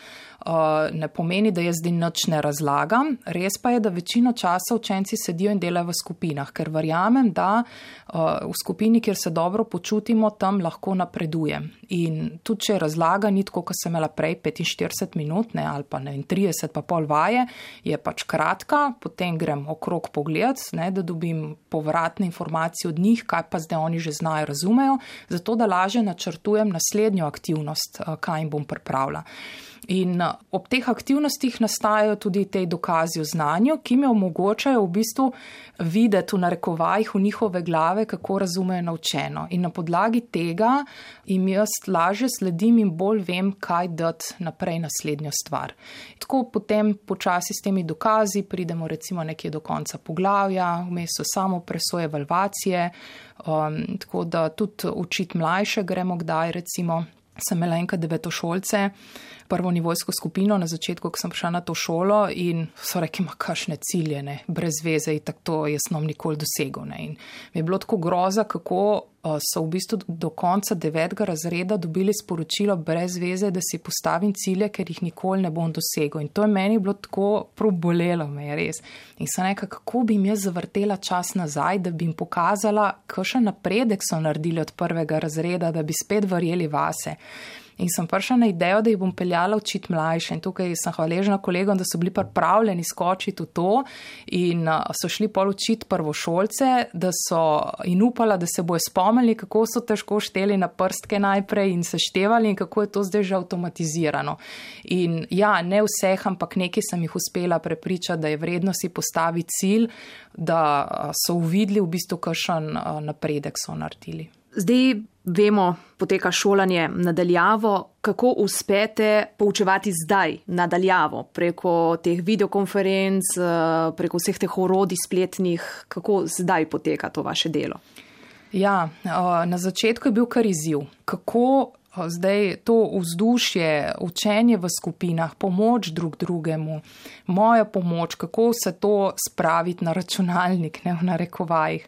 ne pomeni, da jaz zdaj nič ne razlagam. Res pa je, da večino časa učenci sedijo in delajo v skupinah, ker verjamem, da uh, v skupini, kjer se dobro počutimo, tam lahko napredujem. In tudi, če razlaga ni tako, kot sem imela prej, 45 minut ne, ali pa ne, 30 pa pol vaje, je pač kratka, potem grem okrog pogled, ne, da dobim povratne informacije od njih, kaj pa zdaj oni že znajo, razumejo, zato da lažje načrtujem naslednjo aktivnost, kaj jim bom pripravila. In uh, ob teh aktivnostih nastajajo tudi te dokazi o znanju, ki mi omogočajo v bistvu videti v narekovajih v njihove glave, kako razumejo naučeno. In na podlagi tega jim jaz lažje sledim in bolj vem, kaj dati naprej naslednjo stvar. Tako potem počasi s temi dokazi pridemo recimo nekje do konca poglavja, vmes so samo presoje evalvacije, um, tako da tudi učiti mlajše gremo kdaj recimo. Sem imela enkrat devetošolce, prvo nivojsko skupino na začetku, ko sem prišla na to šolo in so rekli, ima kašne cilje, ne, brez veze in tako to jaz nom nikoli dosegel. Ne. In mi je bilo tako groza, kako so v bistvu do konca devetega razreda dobili sporočilo brez veze, da si postavim cilje, ker jih nikoli ne bom dosegel. In to je meni bilo tako probolelo, me je res. In sem rekla, kako bi jim jaz zavrtela čas nazaj, da bi jim pokazala, kakšen napredek so naredili od prvega razreda, da bi spet verjeli vase. In sem prišla na idejo, da jih bom peljala učiti mlajše. In tukaj sem hvaležna kolegom, da so bili pripravljeni skočiti v to in so šli pol učiti prvošolce, da so in upala, da se bojo spomnili, kako so težko šteli na prstke najprej in se števali in kako je to zdaj že avtomatizirano. In ja, ne vseh, ampak nekaj sem jih uspela prepričati, da je vredno si postaviti cilj, da so uvidli v bistvu, kakšen napredek so naredili. Zdaj vemo, poteka šolanje nadaljavo. Kako uspete poučevati zdaj nadaljavo preko teh videokonferenc, eh, preko vseh teh orodij spletnih, kako zdaj poteka to vaše delo? Ja, eh, na začetku je bil kar izziv. Kako zdaj to vzdušje, učenje v skupinah, pomoč drug drugemu, moja pomoč, kako se to spraviti na računalnik, ne v narekovajih.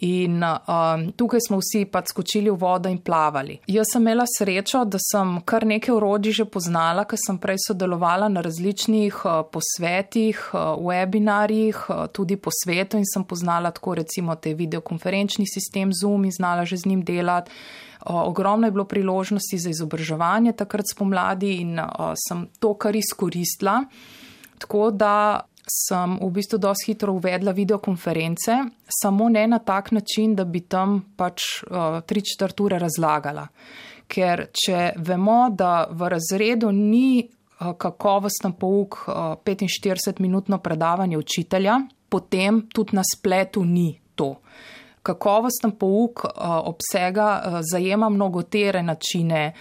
In um, tukaj smo vsi pač skočili v vodo in plavali. Jaz sem imela srečo, da sem kar nekaj urodij že poznala, ker sem prej sodelovala na različnih uh, posvetih, uh, webinarjih, uh, tudi po svetu in sem poznala tako recimo te videokonferenčni sistem Zoom in znala že z njim delati. Ogromno je bilo priložnosti za izobraževanje takrat spomladi in sem to kar izkoristila. Tako da sem v bistvu dosti hitro uvedla videokonference, samo ne na tak način, da bi tam pač uh, tri četrt ure razlagala. Ker če vemo, da v razredu ni uh, kakovosten pouk uh, 45-minutno predavanje učitelja, potem tudi na spletu ni to. Kakovosten pouk uh, obsega, uh, zajema mnogotere načine,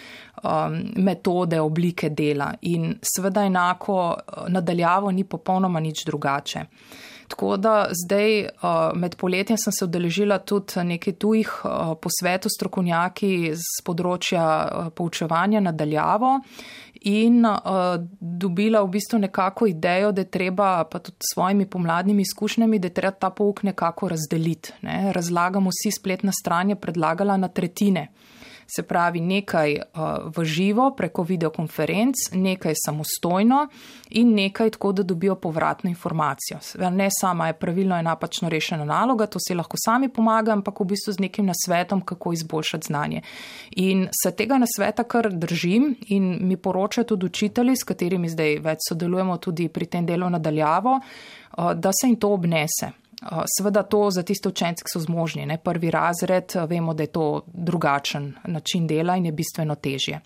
um, metode, oblike dela in seveda enako nadaljavo ni popolnoma nič drugače. Tako da zdaj uh, med poletjem sem se odeležila tudi nekaj tujih uh, posvetov strokovnjaki z področja poučevanja nadaljavo in dobila v bistvu nekako idejo, da je treba pa tudi s svojimi pomladnimi izkušnjami, da je treba ta pouk nekako razdeliti. Ne. Razlagamo si spletna stran je predlagala na tretjine se pravi nekaj uh, v živo preko videokonferenc, nekaj samostojno in nekaj tako, da dobijo povratno informacijo. Ne sama je pravilno in napačno rešena naloga, to si lahko sami pomaga, ampak v bistvu z nekim nasvetom, kako izboljšati znanje. In se tega nasveta kar držim in mi poročajo tudi učitelji, s katerimi zdaj več sodelujemo tudi pri tem delu nadaljavo, uh, da se jim to obnese. Seveda to za tiste učence, ki so zmožni, ne prvi razred, vemo, da je to drugačen način dela in je bistveno težje.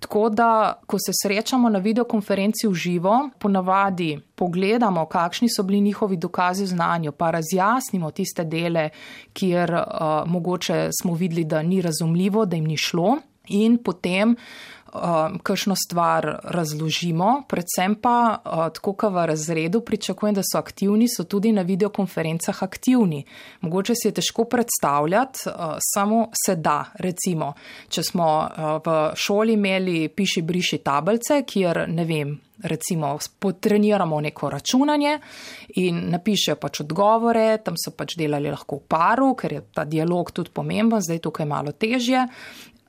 Tako da, ko se srečamo na videokonferenci v živo, ponavadi pogledamo, kakšni so bili njihovi dokazi v znanju, pa razjasnimo tiste dele, kjer uh, mogoče smo videli, da ni razumljivo, da jim ni šlo, in potem um, kakšno stvar razložimo, predvsem pa, uh, tako kot v razredu, pričakujem, da so aktivni, so tudi na videokonferencah aktivni. Mogoče si je težko predstavljati, uh, samo se da. Recimo, če smo uh, v šoli imeli piši briši tablice, kjer ne vem. Recimo, potreniramo neko računanje in napišejo pač odgovore, tam so pač delali lahko v paru, ker je ta dialog tudi pomemben, zdaj tukaj malo težje.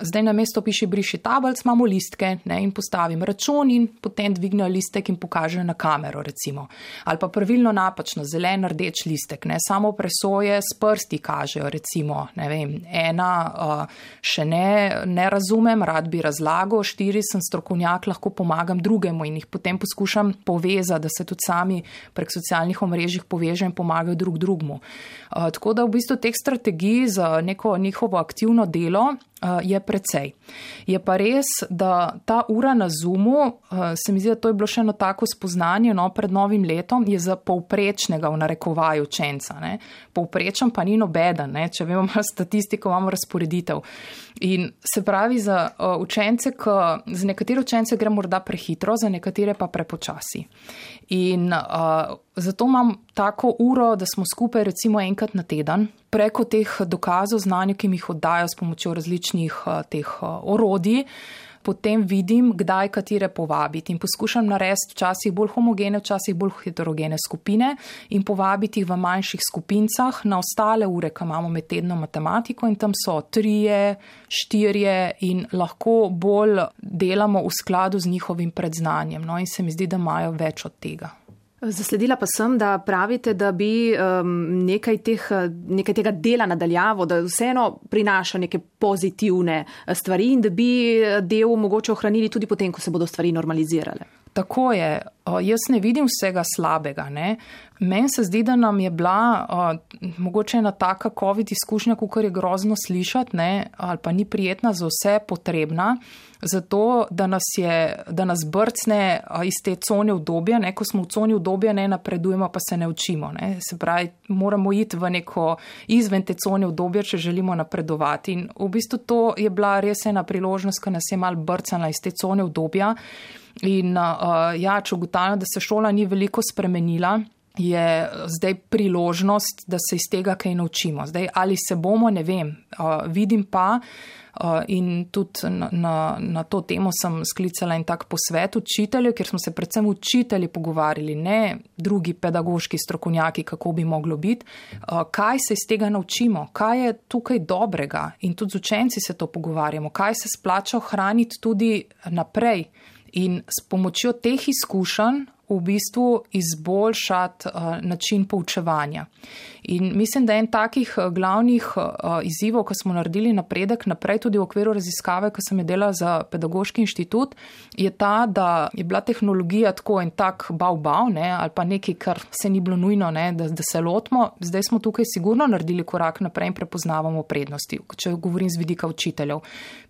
Zdaj na mesto piše briši tablic, imamo listke ne, in postavim račun in potem dvignejo listek in pokažejo na kamero recimo. Ali pa pravilno napačno, zelen, rdeč listek, ne, samo presoje s prsti kažejo recimo, ne vem, ena uh, še ne, ne razumem, rad bi razlagal, štiri sem strokovnjak, lahko pomagam drugemu in jih potem poskušam povezati, da se tudi sami prek socialnih omrežjih povežejo in pomagajo drug drugmu. Uh, tako da v bistvu teh strategij za neko njihovo aktivno delo je precej. Je pa res, da ta ura na Zoomu, se mi zdi, da to je bilo še eno tako spoznanje no, pred novim letom, je za povprečnega v narekovaju učenca. Ne. Povprečen pa ni nobeden, ne. če vemo statistiko, imamo razporeditev. In se pravi, za učence, ki za nekatere učence gre morda prehitro, za nekatere pa prepočasi. In uh, zato imam tako uro, da smo skupaj recimo enkrat na teden, preko teh dokazov znanja, ki mi jih oddajo s pomočjo različnih uh, teh uh, orodij. Potem vidim, kdaj katere povabiti in poskušam narediti včasih bolj homogene, včasih bolj heterogene skupine in povabiti jih v manjših skupincah na ostale ure, ki imamo med tednom matematiko in tam so trije, štirje in lahko bolj delamo v skladu z njihovim predznanjem. No, in se mi zdi, da imajo več od tega. Zasledila pa sem, da pravite, da bi um, nekaj, teh, nekaj tega dela nadaljavo, da vseeno prinaša neke pozitivne eh, stvari in da bi eh, del mogoče ohranili tudi potem, ko se bodo stvari normalizirale. Tako je. O, jaz ne vidim vsega slabega. Ne? Meni se zdi, da nam je bila o, mogoče ena taka COVID izkušnja, kar je grozno slišati, ne? ali pa ni prijetna za vse potrebna zato, da nas, je, da nas brcne iz te cone obdobja, ko smo v coni obdobja, ne napredujemo, pa se ne učimo. Ne. Se pravi, moramo iti v neko izven te cone obdobja, če želimo napredovati. In v bistvu to je bila res ena priložnost, ki nas je mal brcala iz te cone obdobja. In uh, ja, če ugotavljam, da se šola ni veliko spremenila. Je zdaj priložnost, da se iz tega kaj naučimo. Zdaj, ali se bomo, ne vem. Uh, vidim pa, uh, in tudi na, na, na to temo sem sklicala en tak posvet učiteljev, ker smo se predvsem učitelji pogovarjali, ne drugi pedagoški strokovnjaki, kako bi moglo biti, eh, kaj se iz tega naučimo, kaj je tukaj dobrega in tudi z učenci se to pogovarjamo, kaj se splača ohraniti tudi naprej. In s pomočjo teh izkušenj v bistvu izboljšati uh, način poučevanja. In mislim, da je en takih uh, glavnih uh, izzivov, ko smo naredili napredek naprej tudi v okviru raziskave, ko sem je delala za pedagoški inštitut, je ta, da je bila tehnologija tako in tak bav bav, ne, ali pa nekaj, kar se ni bilo nujno, ne, da, da se lotimo. Zdaj smo tukaj sigurno naredili korak naprej in prepoznavamo prednosti, če govorim z vidika učiteljev.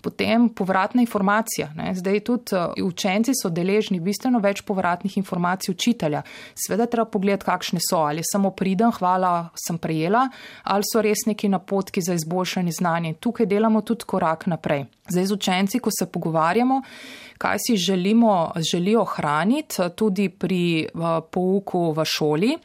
Potem povratna informacija. Ne. Zdaj tudi uh, učenci so deležni bistveno več povratnih informacij učitelja. Sveda treba pogledati, kakšne so, ali samo pridem, hvala, sem prejela, ali so res neki napotki za izboljšanje znanja. Tukaj delamo tudi korak naprej. Zdaj z učenci, ko se pogovarjamo, kaj si želimo, želijo ohraniti tudi pri uh, pouku v šoli.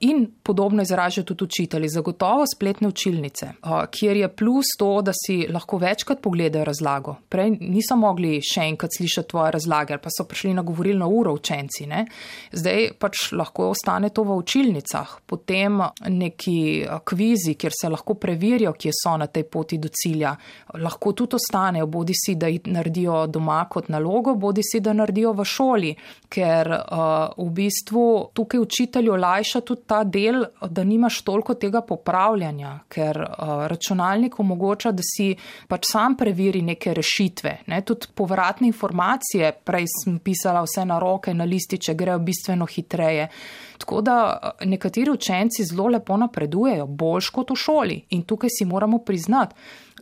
In podobno izražajo tudi učitelji, zagotovo spletne učilnice, kjer je plus to, da si lahko večkrat pogledajo razlago. Prej niso mogli še enkrat slišati tvoje razlage, ali pa so prišli na govorilno uro učenci. Ne? Zdaj pač lahko ostane to v učilnicah, potem neki kvizi, kjer se lahko preverijo, kje so na tej poti do cilja. Lahko tudi ostanejo, bodi si, da jih naredijo doma kot nalogo, bodi si, da naredijo v šoli, ker uh, v bistvu tukaj učitelju olajša tudi ta del, da nimaš toliko tega popravljanja, ker uh, računalnik omogoča, da si pač sam preveri neke rešitve. Ne? Tudi povratne informacije, prej sem pisala vse na roke, na lističe, grejo bistveno hitreje. Tako da uh, nekateri učenci zelo lepo napredujejo, boljš kot v šoli in tukaj si moramo priznati.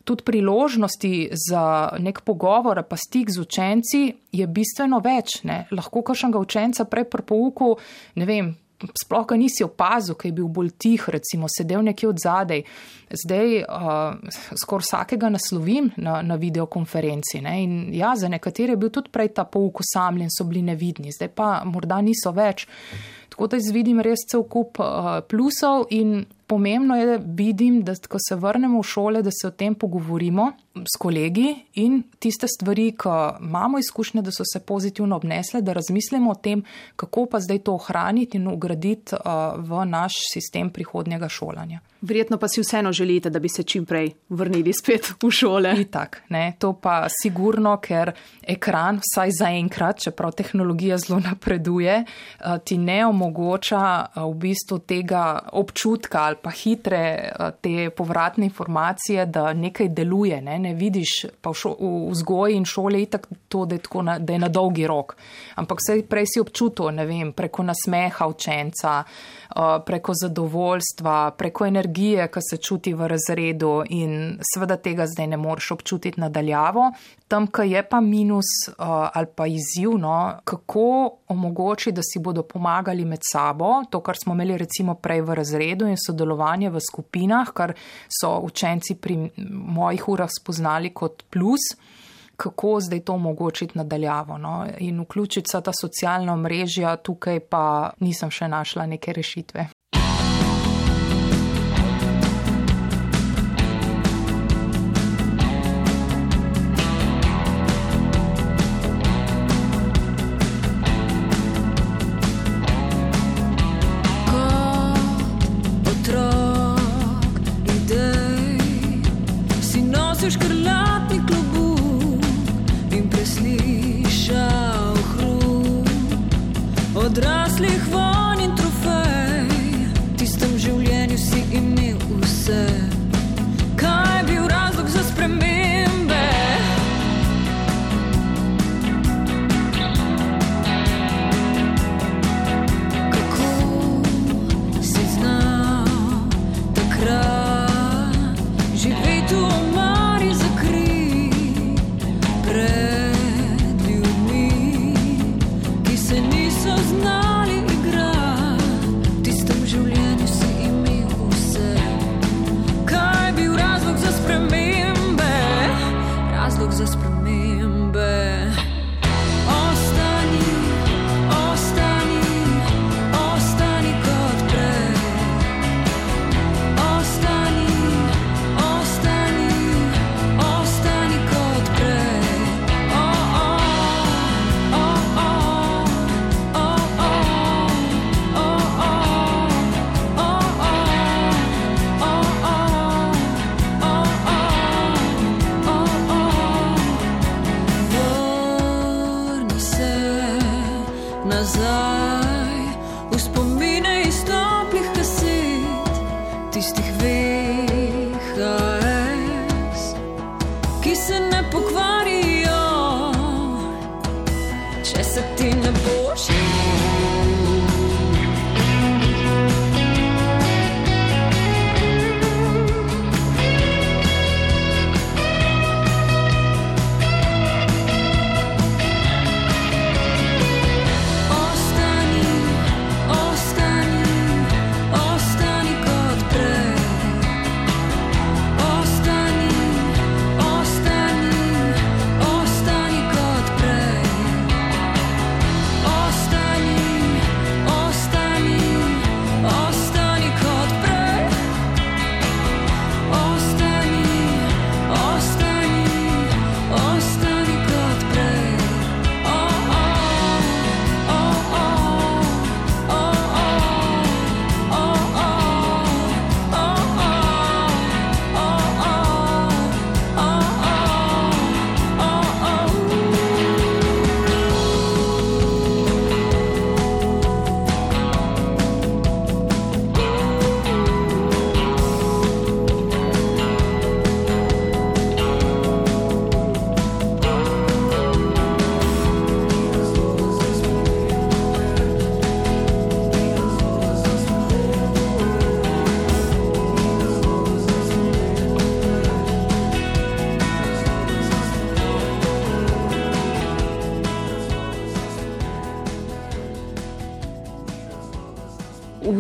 Tudi priložnosti za nek pogovor, pa stik z učenci je bistveno več. Ne? Lahko kakšnega učenca prej pri pouku, ne vem, sploh ga nisi opazil, ker je bil bolj tih, recimo sedel nekje od zadaj. Zdaj uh, skoraj vsakega naslovim na, na videokonferenci. Ne? In ja, za nekatere je bil tudi prej ta pouk osamljen, so bili nevidni, zdaj pa morda niso več. Tako da jaz vidim res cel kup uh, plusov in pomembno je, da vidim, da ko se vrnemo v šole, da se o tem pogovorimo s kolegi in tiste stvari, ki imamo izkušnje, da so se pozitivno obnesle, da razmislimo o tem, kako pa zdaj to ohraniti in ugraditi uh, v naš sistem prihodnjega šolanja. Verjetno pa si vseeno želite, da bi se čim prej vrnili spet v šole. Itak, ne, to pa sigurno, ker ekran, vsaj zaenkrat, čeprav tehnologija zelo napreduje, uh, ti ne omogoča uh, v bistvu tega občutka ali pa hitre te povratne informacije, da nekaj deluje. Ne, ne vidiš, pa v, šo, v vzgoji in šoli je tako, da, na, da je na dolgi rok. Ampak vse prej si občutil, ne vem, preko nasmeha učenca, uh, preko zadovoljstva, preko energije, ki se čuti v razredu in seveda tega zdaj ne moreš občutiti nadaljavo. Tam, ki je pa minus uh, ali pa izzivno, kako omogoči, da si bodo pomagali med sabo, to, kar smo imeli recimo prej v razredu in sodelovanje v skupinah, kar so učenci pri mojih urah spoznali spoznali kot plus, kako zdaj to omogočiti nadaljavo. No? In vključiti se ta socialna mrežja, tukaj pa nisem še našla neke rešitve.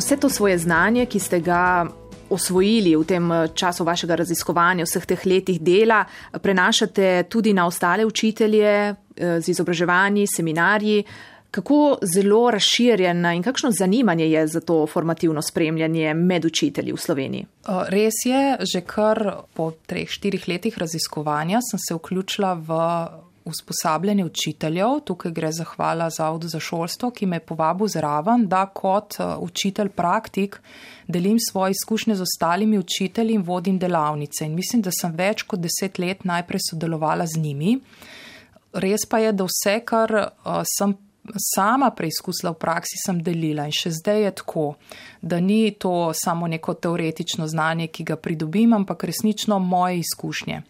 Vse to svoje znanje, ki ste ga osvojili v tem eh, času vašega raziskovanja, vseh teh letih dela, prenašate tudi na ostale učitelje eh, z izobraževanji, seminarji. Kako zelo razširjena in kakšno zanimanje je za to formativno spremljanje med učitelji v Sloveniji? Res je, že kar po treh, štirih letih raziskovanja sem se vključila v usposabljanje učiteljev. Tukaj gre za hvala Zavodu za šolstvo, ki me je povabil zraven, da kot uh, učitelj praktik delim svoje izkušnje z ostalimi učitelji in vodim delavnice. In mislim, da sem več kot deset let najprej sodelovala z njimi. Res pa je, da vse, kar uh, sem sama preizkusila v praksi, sem delila in še zdaj je tako, da ni to samo neko teoretično znanje, ki ga pridobim, ampak resnično moje izkušnje.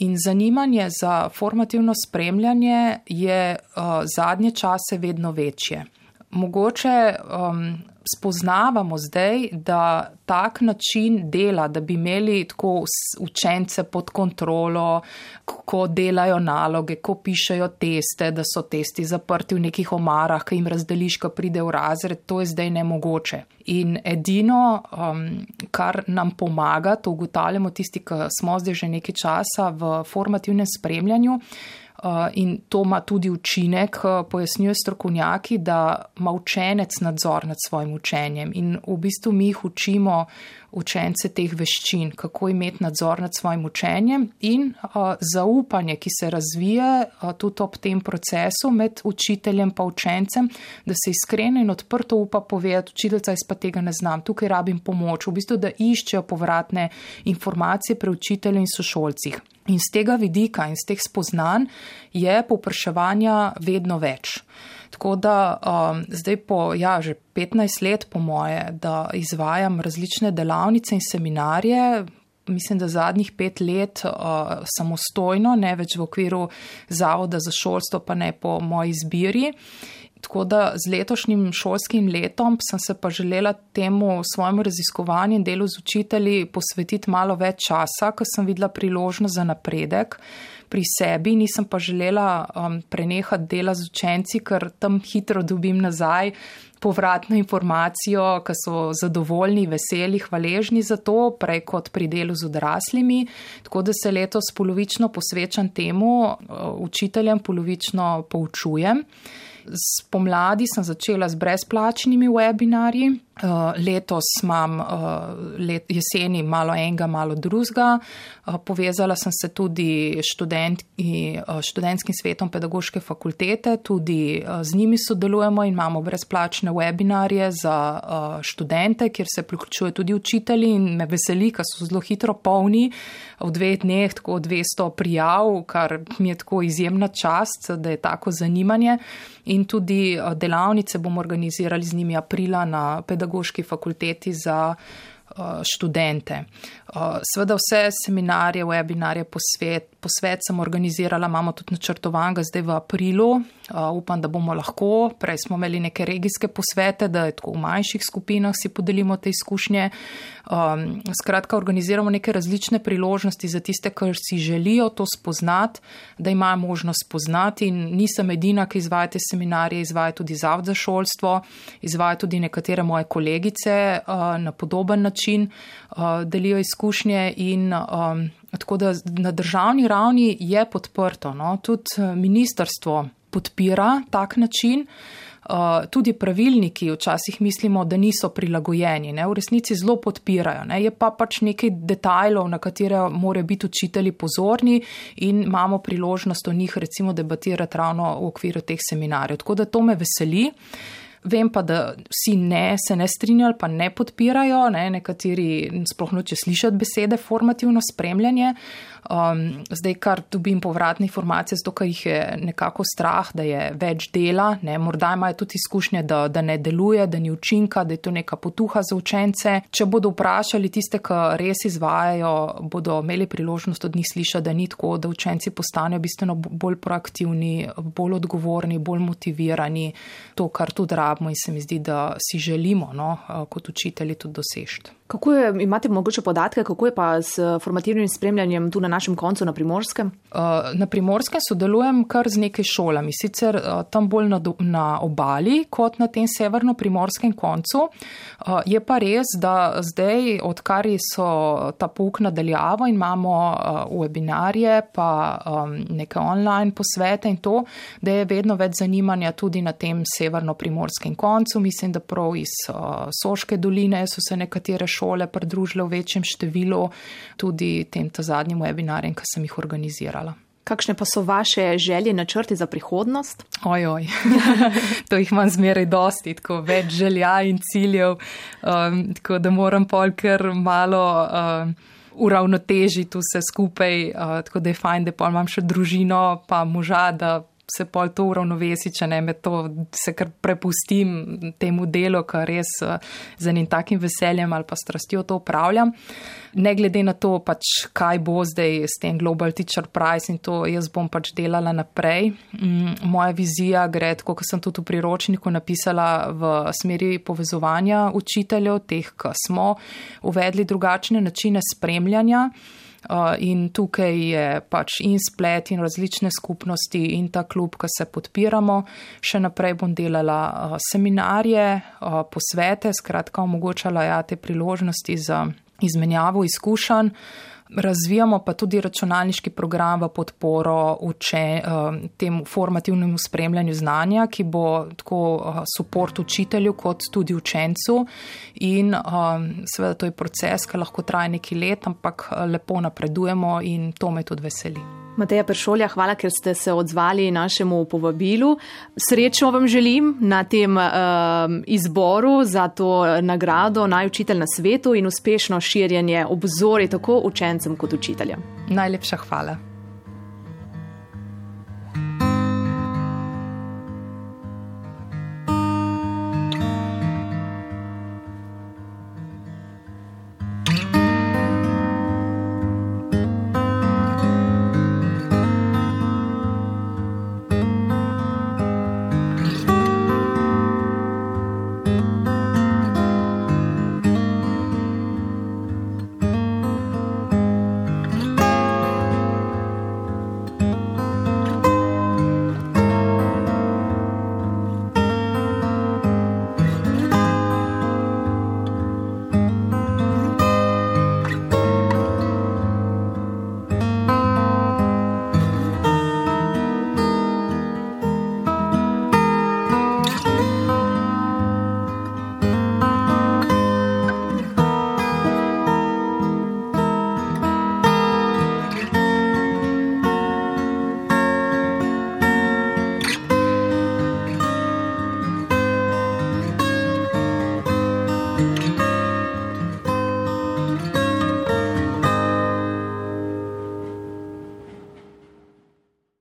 In zanimanje za formativno spremljanje je uh, zadnje čase vedno večje. Mogoče um, spoznavamo zdaj, da tak način dela, da bi imeli tako učence pod kontrolo, ko delajo naloge, ko pišejo teste, da so testi zaprti v nekih omarah, ki jim razdeliš, ko pride v razred, to je zdaj nemogoče. In edino, um, kar nam pomaga, to ugotavljamo tisti, ki smo zdaj že nekaj časa v formativnem spremljanju, in to ima tudi učinek, uh, pojasnjuje strokovnjaki, da ima učenec nadzor nad svojim učenjem. In v bistvu mi jih učimo učence teh veščin, kako imeti nadzor nad svojim učenjem in uh, zaupanje, ki se razvije uh, tudi ob tem procesu med učiteljem in učencem, da se iskreno in odprto upa povedati, učiteljca, jaz pa tega ne znam, tukaj rabim pomoč, v bistvu, da iščejo povratne informacije pri učitelju in sošolcih. In z tega vidika in z teh spoznanj je popraševanja vedno več. Tako da um, zdaj po, ja, že 15 let po moje, da izvajam različne delavnice in seminarje, mislim, da zadnjih pet let uh, samostojno, ne več v okviru Zavoda za šolstvo, pa ne po moji izbiri, Tako da z letošnjim šolskim letom sem se pa želela temu svojemu raziskovanju in delu z učitelji posvetiti malo več časa, ker sem videla priložnost za napredek pri sebi, nisem pa želela um, prenehati dela z učenci, ker tam hitro dobim nazaj povratno informacijo, ki so zadovoljni, veseli, hvaležni za to, prej kot pri delu z odraslimi. Tako da se letos polovično posvečam temu, uh, učiteljem polovično poučujem. Spomladi sem začela z brezplačnimi webinarji, letos imam uh, let, jeseni malo enega, malo drugega. Uh, povezala sem se tudi študenti, uh, študentskim svetom pedagoške fakultete, tudi uh, z njimi sodelujemo in imamo brezplačne webinarje za uh, študente, kjer se priključuje tudi učitelji in me veseli, ker so zelo hitro polni. V dveh dneh tako 200 prijav, kar mi je tako izjemna čast, da je tako zanimanje. In tudi delavnice bomo organizirali z njimi aprila na pedagoški pedagoški fakulteti za uh, študente. Uh, Sveda vse seminarje, webinarje, posvet, posvet sem organizirala, imamo tudi načrtovanga zdaj v aprilu. Uh, upam, da bomo lahko. Prej smo imeli neke regijske posvete, da je tako v manjših skupinah si podelimo te izkušnje. Um, skratka, organiziramo neke različne priložnosti za tiste, ki si želijo to spoznati, da imajo možnost spoznati. In nisem edina, ki izvaja te seminarje, izvaja tudi Zavod za šolstvo, izvaja tudi nekatere moje kolegice uh, na podoben način, delijo izkušnje in um, tako da na državni ravni je podprto. No? Tudi ministrstvo podpira tak način. Uh, tudi pravilniki včasih mislimo, da niso prilagojeni, ne? v resnici zelo podpirajo. Ne? Je pa pač nekaj detajlov, na katere morajo biti učitelji pozorni in imamo priložnost o njih recimo debatirati ravno v okviru teh seminarjev. Tako da to me veseli. Vem pa, da vsi ne, se ne strinjajo, pa ne podpirajo, ne? nekateri sploh noče slišati besede formativno spremljanje. Um, zdaj, kar dobim povratne informacije, zato ker jih je nekako strah, da je več dela, ne? morda imajo tudi izkušnje, da, da ne deluje, da ni učinka, da je to neka potuha za učence. Če bodo vprašali tiste, ki res izvajajo, bodo imeli priložnost od njih slišati, da ni tako, da učenci postanejo bistveno bolj proaktivni, bolj odgovorni, bolj motivirani, to, kar tudi rabimo in se mi zdi, da si želimo no, kot učitelji tudi dosežeti. Kako je, imate mogoče podatke, kako je pa s formativnim spremljanjem tu na našem koncu na primorskem? Uh, na primorskem sodelujem kar z nekaj šolami, sicer uh, tam bolj na, na obali kot na tem severno-primorskem koncu. Uh, je pa res, da zdaj, odkar so ta pouk nadaljavo in imamo webinarje, pa um, neke online posvete in to, da je vedno več zanimanja tudi na tem severno-primorskem koncu. Mislim, da prav iz Soške doline so se nekatere šole šole pridružile v večjem številu tudi tem ta zadnjim webinarjem, ki sem jih organizirala. Kakšne pa so vaše želje, načrti za prihodnost? Ojoj, to jih imam zmeraj dosti, tako več želja in ciljev, um, tako da moram polker malo. Um, Uravnotežiti vse skupaj, uh, tako da je fajn, da pa imam še družino, pa moža, da se pol to uravnovesi, če ne me to, se kar prepustim temu delu, kar res eh, z enim takim veseljem ali pa strastjo to upravljam. Ne glede na to, pač, kaj bo zdaj s tem Global Teacher Prize in to, jaz bom pač delala naprej. Mm, moja vizija gre, kot sem tudi v priročniku napisala, v smeri povezovanja učiteljev, teh, ki smo uvedli drugačne načine spremljanja. Uh, in tukaj je pač in splet in različne skupnosti in ta klub, ki se podpiramo. Še naprej bom delala uh, seminarje, uh, posvete, skratka omogočala ja te priložnosti za izmenjavo izkušenj. Razvijamo pa tudi računalniški program v podporo uče, eh, temu formativnemu spremljanju znanja, ki bo tako podpor eh, učitelju kot tudi učencu. In eh, seveda to je proces, ki lahko traja neki let, ampak lepo napredujemo in to me tudi veseli. Mateja Peršolja, hvala, ker ste se odzvali našemu povabilu. Srečno vam želim na tem uh, izboru za to nagrado Naj učitelj na svetu in uspešno širjenje obzori tako učencem kot učiteljem. Najlepša hvala.